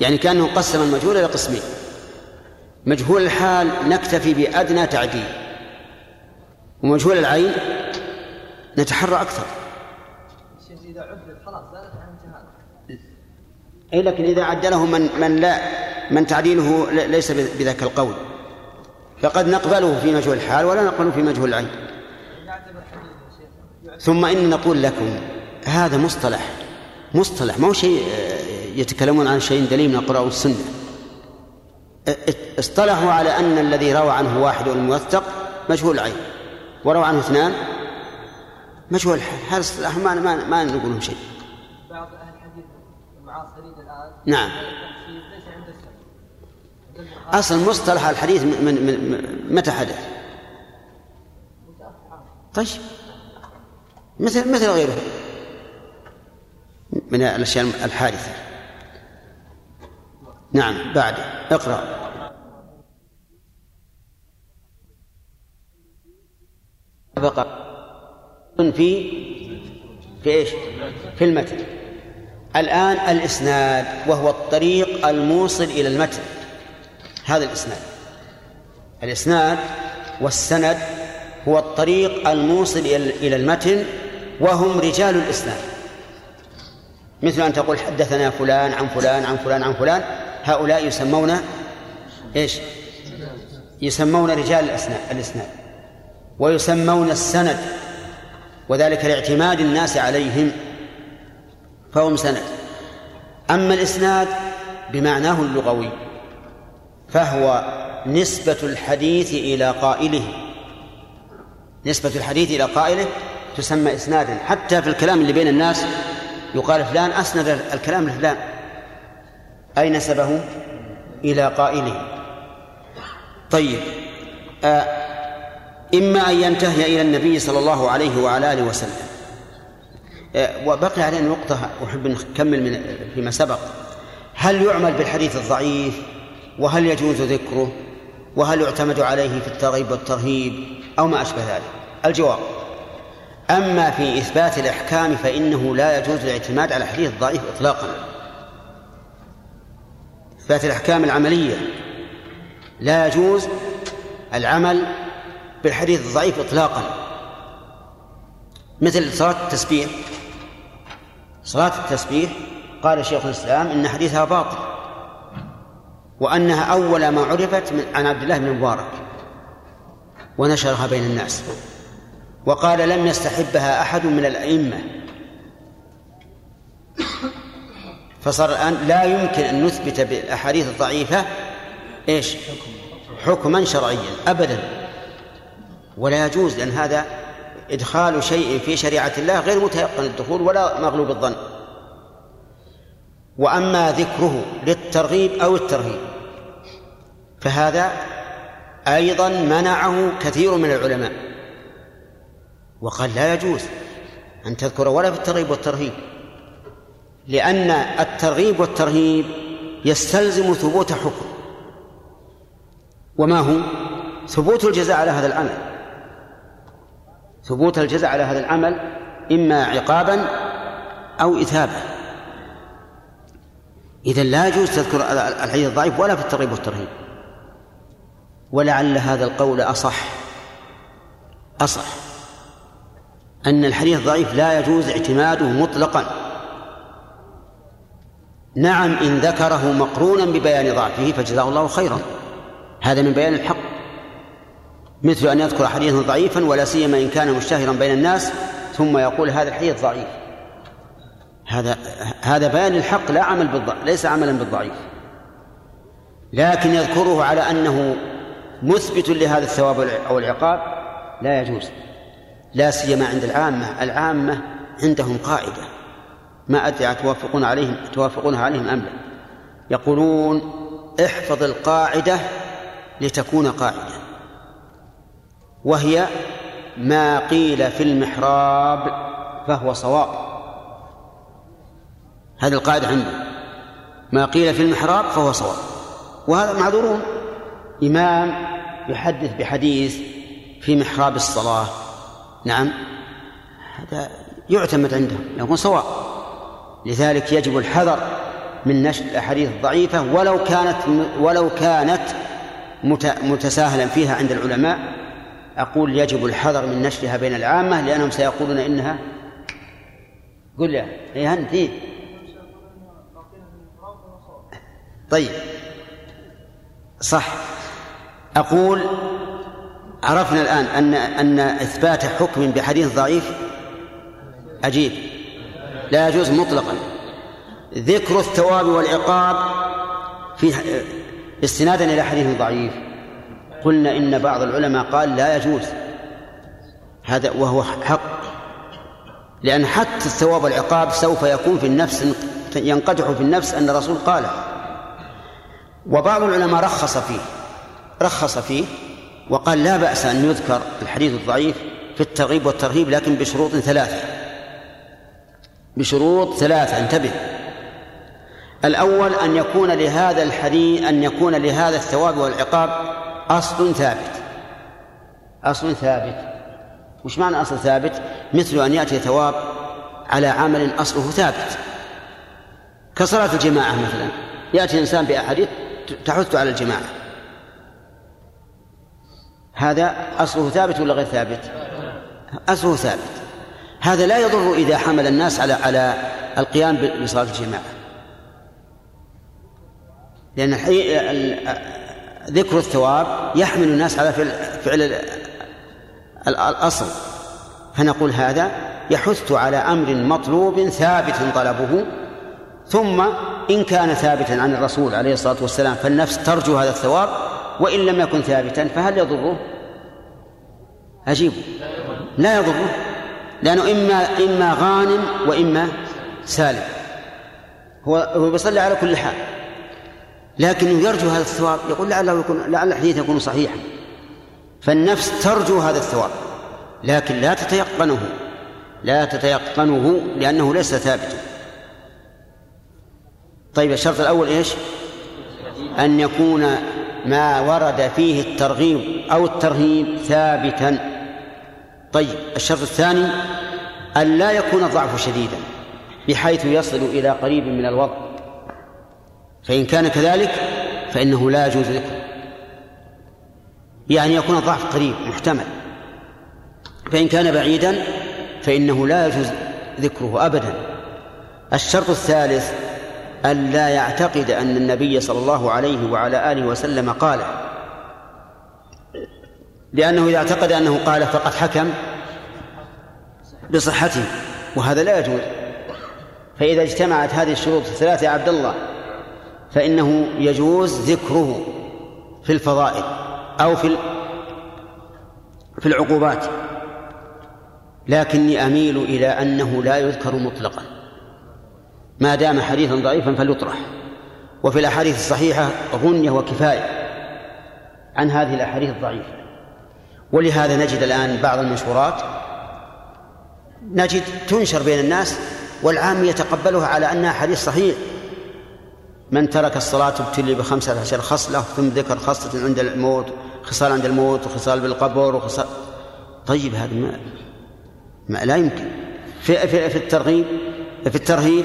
يعني كأنه قسم المجهول إلى قسمين. مجهول الحال نكتفي بأدنى تعديل. ومجهول العين نتحرى الشيء إذا عدل خلاص زالت عن الجهال أي لكن إذا عدله من من لا من تعديله ليس بذاك القول. فقد نقبله في مجهول الحال ولا نقبله في مجهول العين. ثم إن نقول لكم هذا مصطلح مصطلح ما هو شيء آه، يتكلمون عن شيء دليل من القرآن والسنة. اصطلحوا على أن الذي روى عنه واحد الموثق مجهول العين. وروى عنه اثنان مجهول الحال. هذا اصطلاح ما ما, ما نقول شيء. بعض أهل الحديث المعاصرين الآن. نعم. التفسير ليس عند السلف عند البخاري أصل مصطلح الحديث من, من, متى حدث؟ طيب. مثل مثل غيره. من الأشياء الحادثة. نعم بعد. اقرأ. بقى في في إيش؟ في المتن. الآن الإسناد وهو الطريق الموصل إلى المتن. هذا الإسناد. الإسناد والسند هو الطريق الموصل إلى المتن وهم رجال الإسناد. مثل أن تقول حدثنا فلان عن فلان عن فلان عن فلان هؤلاء يسمون إيش؟ يسمون رجال الإسناد الإسناد. ويسمون السند وذلك لاعتماد الناس عليهم فهم سند. أما الإسناد بمعناه اللغوي. فهو نسبة الحديث إلى قائله. نسبة الحديث إلى قائله تسمى إسنادا. حتى في الكلام اللي بين الناس يقال فلان أسند الكلام لفلان. أي نسبه؟ إلى قائله. طيب آه إما أن ينتهي إلى النبي صلى الله عليه وعلى آله وسلم. آه وبقي علينا نقطة أحب أن نكمل من فيما سبق. هل يعمل بالحديث الضعيف؟ وهل يجوز ذكره؟ وهل يعتمد عليه في الترغيب والترهيب؟ أو ما أشبه ذلك؟ الجواب أما في إثبات الإحكام فإنه لا يجوز الاعتماد على الحديث الضعيف إطلاقا. إثبات الأحكام العملية لا يجوز العمل بالحديث الضعيف إطلاقا. مثل صلاة التسبيح صلاة التسبيح قال شيخ الإسلام إن حديثها باطل. وأنها أول ما عرفت من عن عبد الله بن مبارك ونشرها بين الناس. وقال لم يستحبها أحد من الأئمة. فصار الآن لا يمكن أن نثبت بالأحاديث الضعيفة إيش؟ حكما شرعيا أبدا. ولا يجوز لأن هذا إدخال شيء في شريعة الله غير متيقن الدخول ولا مغلوب الظن. وأما ذكره للترغيب أو الترهيب فهذا أيضا منعه كثير من العلماء. وقال لا يجوز أن تذكر ولا في الترغيب والترهيب لأن الترغيب والترهيب يستلزم ثبوت حكم. وما هو؟ ثبوت الجزاء على هذا العمل. ثبوت الجزاء على هذا العمل إما عقابا أو إثابة إذا لا يجوز تذكر الحديث الضعيف ولا في الترغيب والترهيب. ولعل هذا القول أصح. أصح. أن الحديث الضعيف لا يجوز اعتماده مطلقا. نعم إن ذكره مقرونا ببيان ضعفه فجزاه الله خيرا. هذا من بيان الحق. مثل أن يذكر حديثا ضعيفا ولا سيما إن كان مشتهرا بين الناس ثم يقول هذا الحديث ضعيف. هذا هذا بيان الحق لا عمل بالضعيف ليس عملا بالضعيف. لكن يذكره على أنه مثبت لهذا الثواب أو العقاب لا يجوز لا سيما عند العامة. العامة عندهم قاعدة ما أدري توافقون عليهم توافقونها عليهم أم لا. يقولون احفظ القاعدة لتكون قاعدة وهي ما قيل في المحراب فهو صواب. هذه القاعدة عنده ما قيل في المحراب فهو صواب وهذا معذورون. إمام يحدث بحديث في محراب الصلاة. نعم. هذا يعتمد عنده يكون صواب. لذلك يجب الحذر من نشر الأحاديث الضعيفة ولو كانت ولو كانت متساهلا فيها عند العلماء. أقول يجب الحذر من نشرها بين العامة لأنهم سيقولون إنها قل يا إيه أنت؟ طيب. صح. أقول عرفنا الآن أن أن إثبات حكم بحديث ضعيف عجيب. لا يجوز مطلقا. ذكر الثواب والعقاب في استنادا إلى حديث ضعيف. قلنا إن بعض العلماء قال لا يجوز. هذا وهو حق. لأن حتى الثواب والعقاب سوف يكون في النفس ينقدح في النفس أن الرسول قاله. وبعض العلماء رخص فيه. رخص فيه وقال لا بأس أن يذكر الحديث الضعيف في الترغيب والترهيب لكن بشروط ثلاثة. بشروط ثلاثة انتبه. الأول أن يكون لهذا الحديث أن يكون لهذا الثواب والعقاب أصل ثابت. أصل ثابت. وش معنى أصل ثابت؟ مثل أن يأتي ثواب على عمل أصله ثابت. كصلاة الجماعة مثلا يأتي إنسان بأحاديث تحث على الجماعة. هذا أصله ثابت ولا غير ثابت؟ أصله ثابت. هذا لا يضر إذا حمل الناس على على القيام بصلاة الجماعة. لأن ذكر الثواب يحمل الناس على فعل الأصل. فنقول هذا يحث على أمر مطلوب ثابت طلبه ثم إن كان ثابتا عن الرسول عليه الصلاة والسلام فالنفس ترجو هذا الثواب وإن لم يكن ثابتا فهل يضره؟ أجيب لا يضره. لأنه إما إما غانم وإما سالم. هو هو بيصلي على كل حال. لكنه يرجو هذا الثواب. يقول لعله يكون لعل الحديث يكون صحيحا. فالنفس ترجو هذا الثواب. لكن لا تتيقنه. لا تتيقنه لأنه ليس ثابتا. طيب الشرط الأول إيش؟ أن يكون ما ورد فيه الترغيب أو الترهيب ثابتا. طيب الشرط الثاني أن لا يكون الضعف شديدا بحيث يصل إلى قريب من الوضع. فإن كان كذلك فإنه لا يجوز ذكره. يعني يكون الضعف قريب محتمل. فإن كان بعيدا فإنه لا يجوز ذكره أبدا. الشرط الثالث أن لا يعتقد أن النبي صلى الله عليه وعلى آله وسلم قال. لأنه إذا اعتقد أنه قال فقد حكم بصحته وهذا لا يجوز. فإذا اجتمعت هذه الشروط الثلاثة يا عبد الله فإنه يجوز ذكره في الفضائل أو في في العقوبات. لكني أميل إلى أنه لا يذكر مطلقا. ما دام حديثا ضعيفا فليطرح. وفي الأحاديث الصحيحة غنية وكفاية عن هذه الأحاديث الضعيفة. ولهذا نجد الآن بعض المنشورات نجد تنشر بين الناس والعام يتقبلها على أنها حديث صحيح. من ترك الصلاة ابتلي بخمسة عشر خصلة ثم ذكر خصلة عند الموت خصال عند الموت وخصال بالقبر وخصال طيب هذا ما, ما لا يمكن. في, في, في الترغيب في الترهيب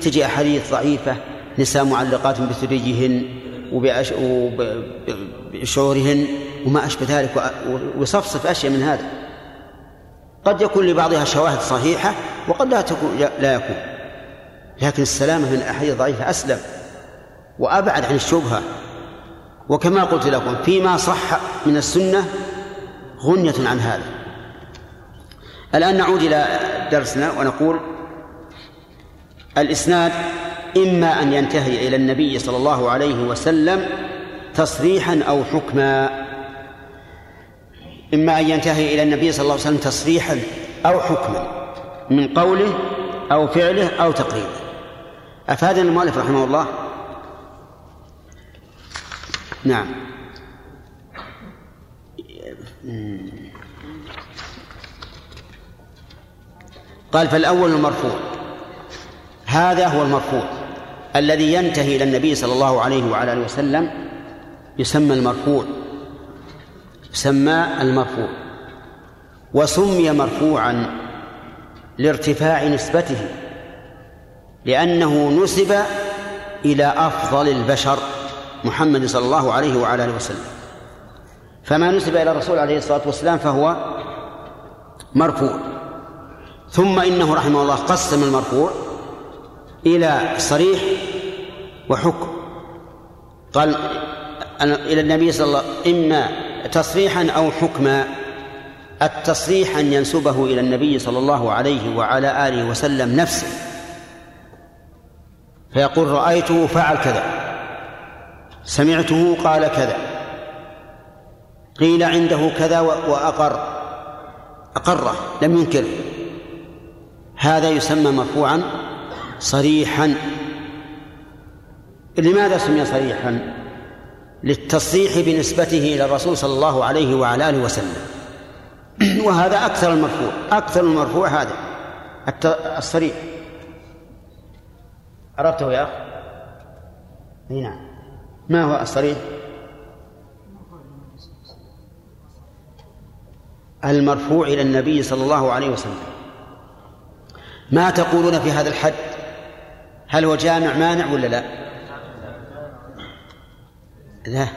تجي أحاديث ضعيفة نساء معلقات بثديهن وبشعورهن وما أشبه ذلك ويصفصف أشياء من هذا. قد يكون لبعضها شواهد صحيحة وقد لا تكون لا يكون. لكن السلامة من الأحاديث الضعيفة أسلم وأبعد عن الشبهة. وكما قلت لكم فيما صح من السنة غنية عن هذا. الآن نعود إلى درسنا ونقول الإسناد إما أن ينتهي إلى النبي صلى الله عليه وسلم تصريحا أو حكما. إما أن ينتهي إلى النبي صلى الله عليه وسلم تصريحا أو حكما من قوله أو فعله أو تقريره. أفادنا المؤلف رحمه الله؟ نعم. قال فالأول المرفوع. هذا هو المرفوع الذي ينتهي إلى النبي صلى الله عليه وعلى آله وسلم يسمى المرفوع يسمى المرفوع وسمي مرفوعا لارتفاع نسبته لأنه نسب إلى أفضل البشر محمد صلى الله عليه وعلى آله وسلم. فما نسب إلى الرسول عليه الصلاة والسلام فهو مرفوع. ثم إنه رحمه الله قسم المرفوع إلى صريح وحكم. قال إلى النبي صلى الله عليه وسلم إما تصريحا أو حكما التصريح أن ينسبه إلى النبي صلى الله عليه وعلى آله وسلم نفسه. فيقول رأيته فعل كذا سمعته قال كذا قيل عنده كذا وأقر أقره لم ينكره. هذا يسمى مرفوعا صريحا. لماذا سمي صريحا؟ للتصريح بنسبته إلى الرسول صلى الله عليه وعلى آله وسلم. وهذا أكثر المرفوع أكثر المرفوع هذا الصريح. عرفته يا؟ إي نعم. ما هو الصريح؟ المرفوع إلى النبي صلى الله عليه وسلم. ما تقولون في هذا الحد؟ هل هو جامع مانع ولا لا؟ لا.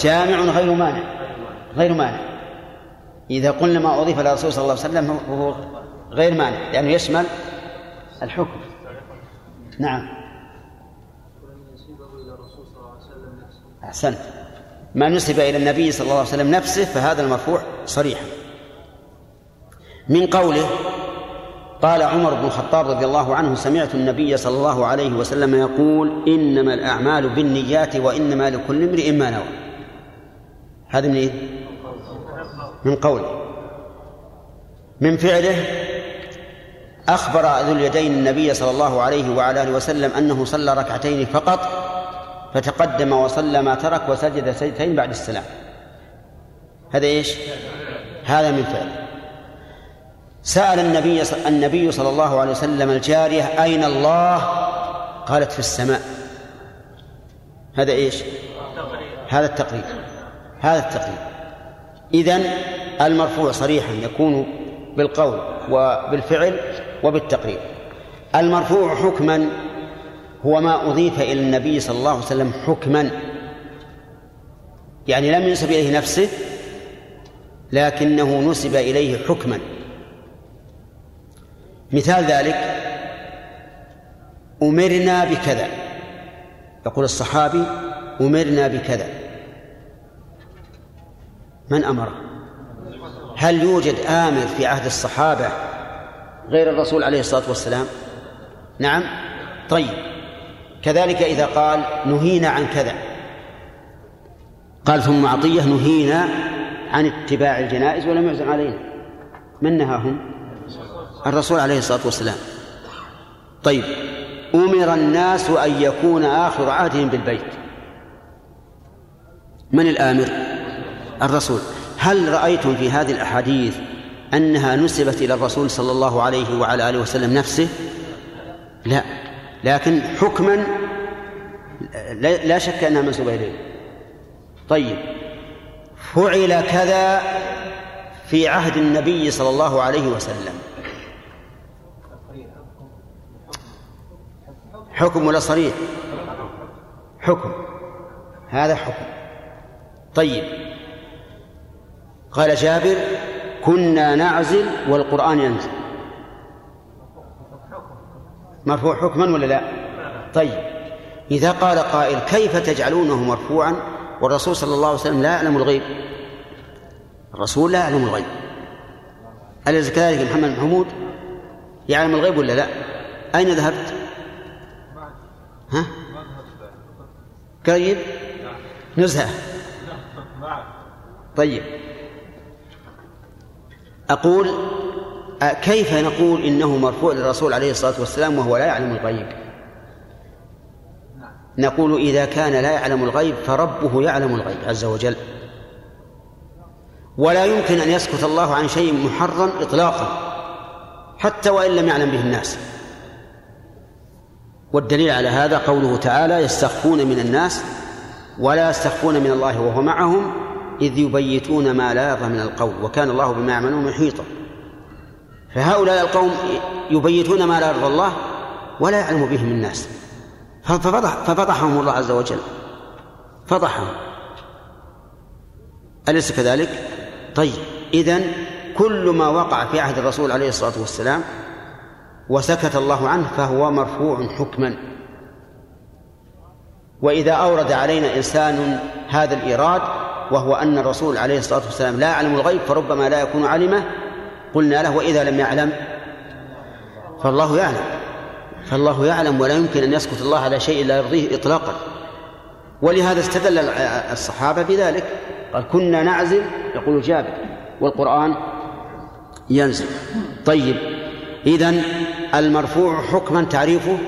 جامع غير مانع. غير مانع. إذا قلنا ما أضيف إلى الرسول صلى الله عليه وسلم هو غير مانع لأنه يشمل الحكم. نعم. أحسنت. ما نسب إلى النبي صلى الله عليه وسلم نفسه فهذا المرفوع صريح. من قوله قال عمر بن الخطاب رضي الله عنه سمعت النبي صلى الله عليه وسلم يقول إنما الأعمال بالنيات وإنما لكل امرئ ما نوى هذا من إيه؟ من قوله من فعله أخبر ذو اليدين النبي صلى الله عليه وعلى آله وسلم أنه صلى ركعتين فقط فتقدم وصلى ما ترك وسجد سجدتين بعد السلام هذا إيش؟ هذا من فعل سأل النبي النبي صلى الله عليه وسلم الجارية أين الله؟ قالت في السماء. هذا إيش؟ هذا التقرير. هذا التقرير. إذن المرفوع صريحا يكون بالقول وبالفعل وبالتقرير. المرفوع حكما هو ما أضيف إلى النبي صلى الله عليه وسلم حكما. يعني لم ينسب إليه نفسه لكنه نسب إليه حكما. مثال ذلك أمرنا بكذا. يقول الصحابي أمرنا بكذا. من أمره هل يوجد آمر في عهد الصحابة غير الرسول عليه الصلاة والسلام؟ نعم. طيب. كذلك إذا قال نهينا عن كذا. قال ثم عطية نهينا عن اتباع الجنائز ولم يعزم علينا. من نهاهم؟ الرسول عليه الصلاة والسلام. طيب أمر الناس أن يكون آخر عهدهم بالبيت. من الآمر؟ الرسول. هل رأيتم في هذه الأحاديث أنها نسبت إلى الرسول صلى الله عليه وعلى آله وسلم نفسه؟ لا. لكن حكما لا شك أنها منسوبة إليه. طيب فعل كذا في عهد النبي صلى الله عليه وسلم. حكم ولا صريح؟ حكم. هذا حكم. طيب. قال جابر كنا نعزل والقرآن ينزل. مرفوع حكما ولا لا؟ طيب. إذا قال قائل كيف تجعلونه مرفوعا؟ والرسول صلى الله عليه وسلم لا يعلم الغيب. الرسول لا يعلم الغيب. أليس كذلك محمد بن حمود؟ يعلم الغيب ولا لا؟ أين ذهبت؟ ها؟ قريب نزهة. طيب. أقول كيف نقول إنه مرفوع للرسول عليه الصلاة والسلام وهو لا يعلم الغيب؟ نقول إذا كان لا يعلم الغيب فربه يعلم الغيب عز وجل. ولا يمكن أن يسكت الله عن شيء محرم إطلاقا حتى وإن لم يعلم به الناس. والدليل على هذا قوله تعالى يستخفون من الناس ولا يستخفون من الله وهو معهم إذ يبيتون ما لا يرضى من القول وكان الله بما يعملون محيطا. فهؤلاء القوم يبيتون ما لا يرضى الله ولا يعلم بهم الناس. ففضح ففضحهم الله عز وجل. فضحهم. أليس كذلك؟ طيب إذن كل ما وقع في عهد الرسول عليه الصلاة والسلام وسكت الله عنه فهو مرفوع حكما. وإذا أورد علينا إنسان هذا الإيراد وهو أن الرسول عليه الصلاة والسلام لا يعلم الغيب فربما لا يكون علمه قلنا له وإذا لم يعلم فالله يعلم فالله يعلم ولا يمكن أن يسكت الله على شيء لا يرضيه إطلاقا. ولهذا استدل الصحابة بذلك قال كنا نعزل يقول جابر والقرآن ينزل. طيب إذن المرفوع حكما تعريفه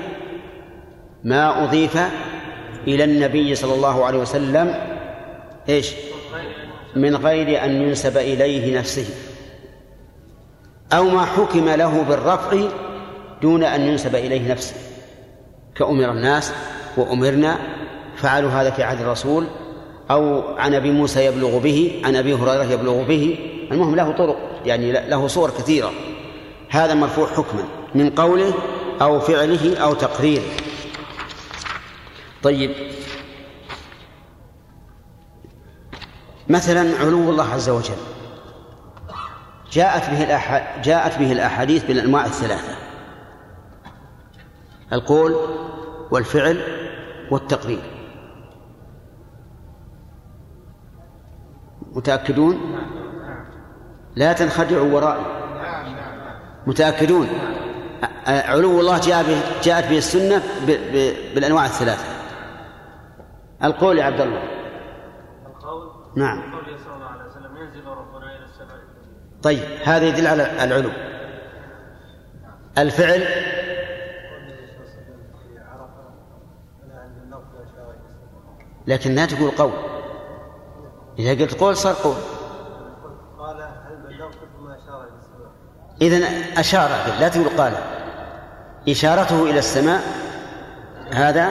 ما أضيف إلى النبي صلى الله عليه وسلم إيش؟ من غير أن ينسب إليه نفسه أو ما حكم له بالرفع دون أن ينسب إليه نفسه. كأمر الناس وأمرنا فعلوا هذا في عهد الرسول أو عن أبي موسى يبلغ به عن أبي هريرة يبلغ به المهم له طرق يعني له صور كثيرة. هذا مرفوع حكما من قوله أو فعله أو تقريره. طيب. مثلا علو الله عز وجل. جاءت به. جاءت به الأحاديث بالأنواع الثلاثة. القول والفعل والتقرير. متأكدون؟ لا تنخدعوا ورائي. متأكدون. علو الله جاء به جاءت به السنة. بالأنواع الثلاثة. القول يا عبد الله. القول؟ نعم. طيب هذا يدل على العلو. الفعل؟ لكن لا تقول قول. إذا قلت قول صار قول قال هل بلغتكم ما اشار إلى إذا أشار لا تقول قال. إشارته إلى السماء هذا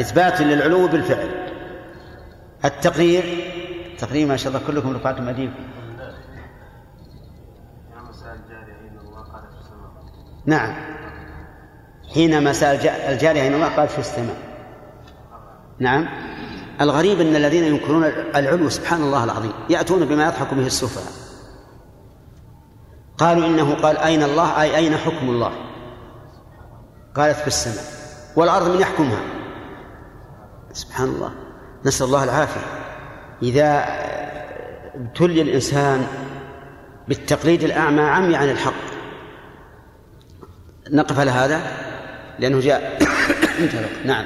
إثبات للعلو بالفعل. التقرير تقرير ما شاء الله كلكم رفعتم أيديكم. نعم. حينما سأل الجارية أين الله قال في السماء. نعم. الغريب أن الذين ينكرون العلو سبحان الله العظيم يأتون بما يضحك به السفهاء. قالوا إنه قال أين الله؟ أي أين حكم الله؟ قالت في السماء. والأرض من يحكمها. سبحان الله. نسأل الله العافية. إذا ابتلي الإنسان بالتقليد الأعمى عمي عن الحق. نقف على هذا؟ لأنه جاء. نعم.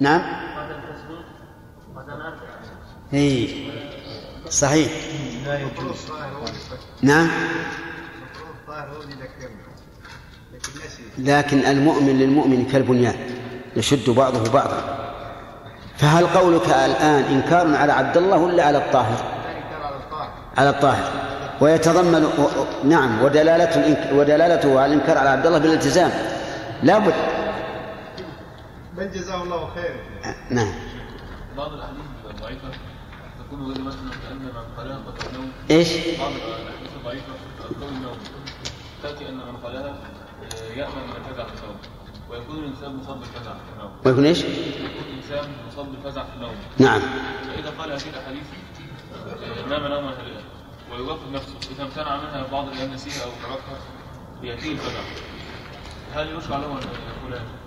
نعم. اي صحيح. نعم. لكن المؤمن للمؤمن كالبنيان يشد بعضه بعضا. فهل قولك الآن إنكار على عبد الله ولا على الطاهر؟ على الطاهر. ويتضمن نعم ودلالته ودلالته على الإنكار على عبد الله بالالتزام. لابد بل جزاه الله خير. نعم. بعض الاحاديث الضعيفه تكون غير كأن من قد النوم. إيش؟ بعض الأحاديث الضعيفه قول النوم. تأتي أن من قالها يأمن من في النوم. ويكون الإنسان مصاب بالفزع في النوم. ويكون إيش؟ يكون الإنسان مصاب بالفزع في النوم. نعم. فإذا قال هذه الأحاديث نام نوما هادئا ويوقف نفسه. إذا امتنع منها بعض الأيام نسيها أو تركها يأتيه الفزع. هل يشرع له أن يقول هذا؟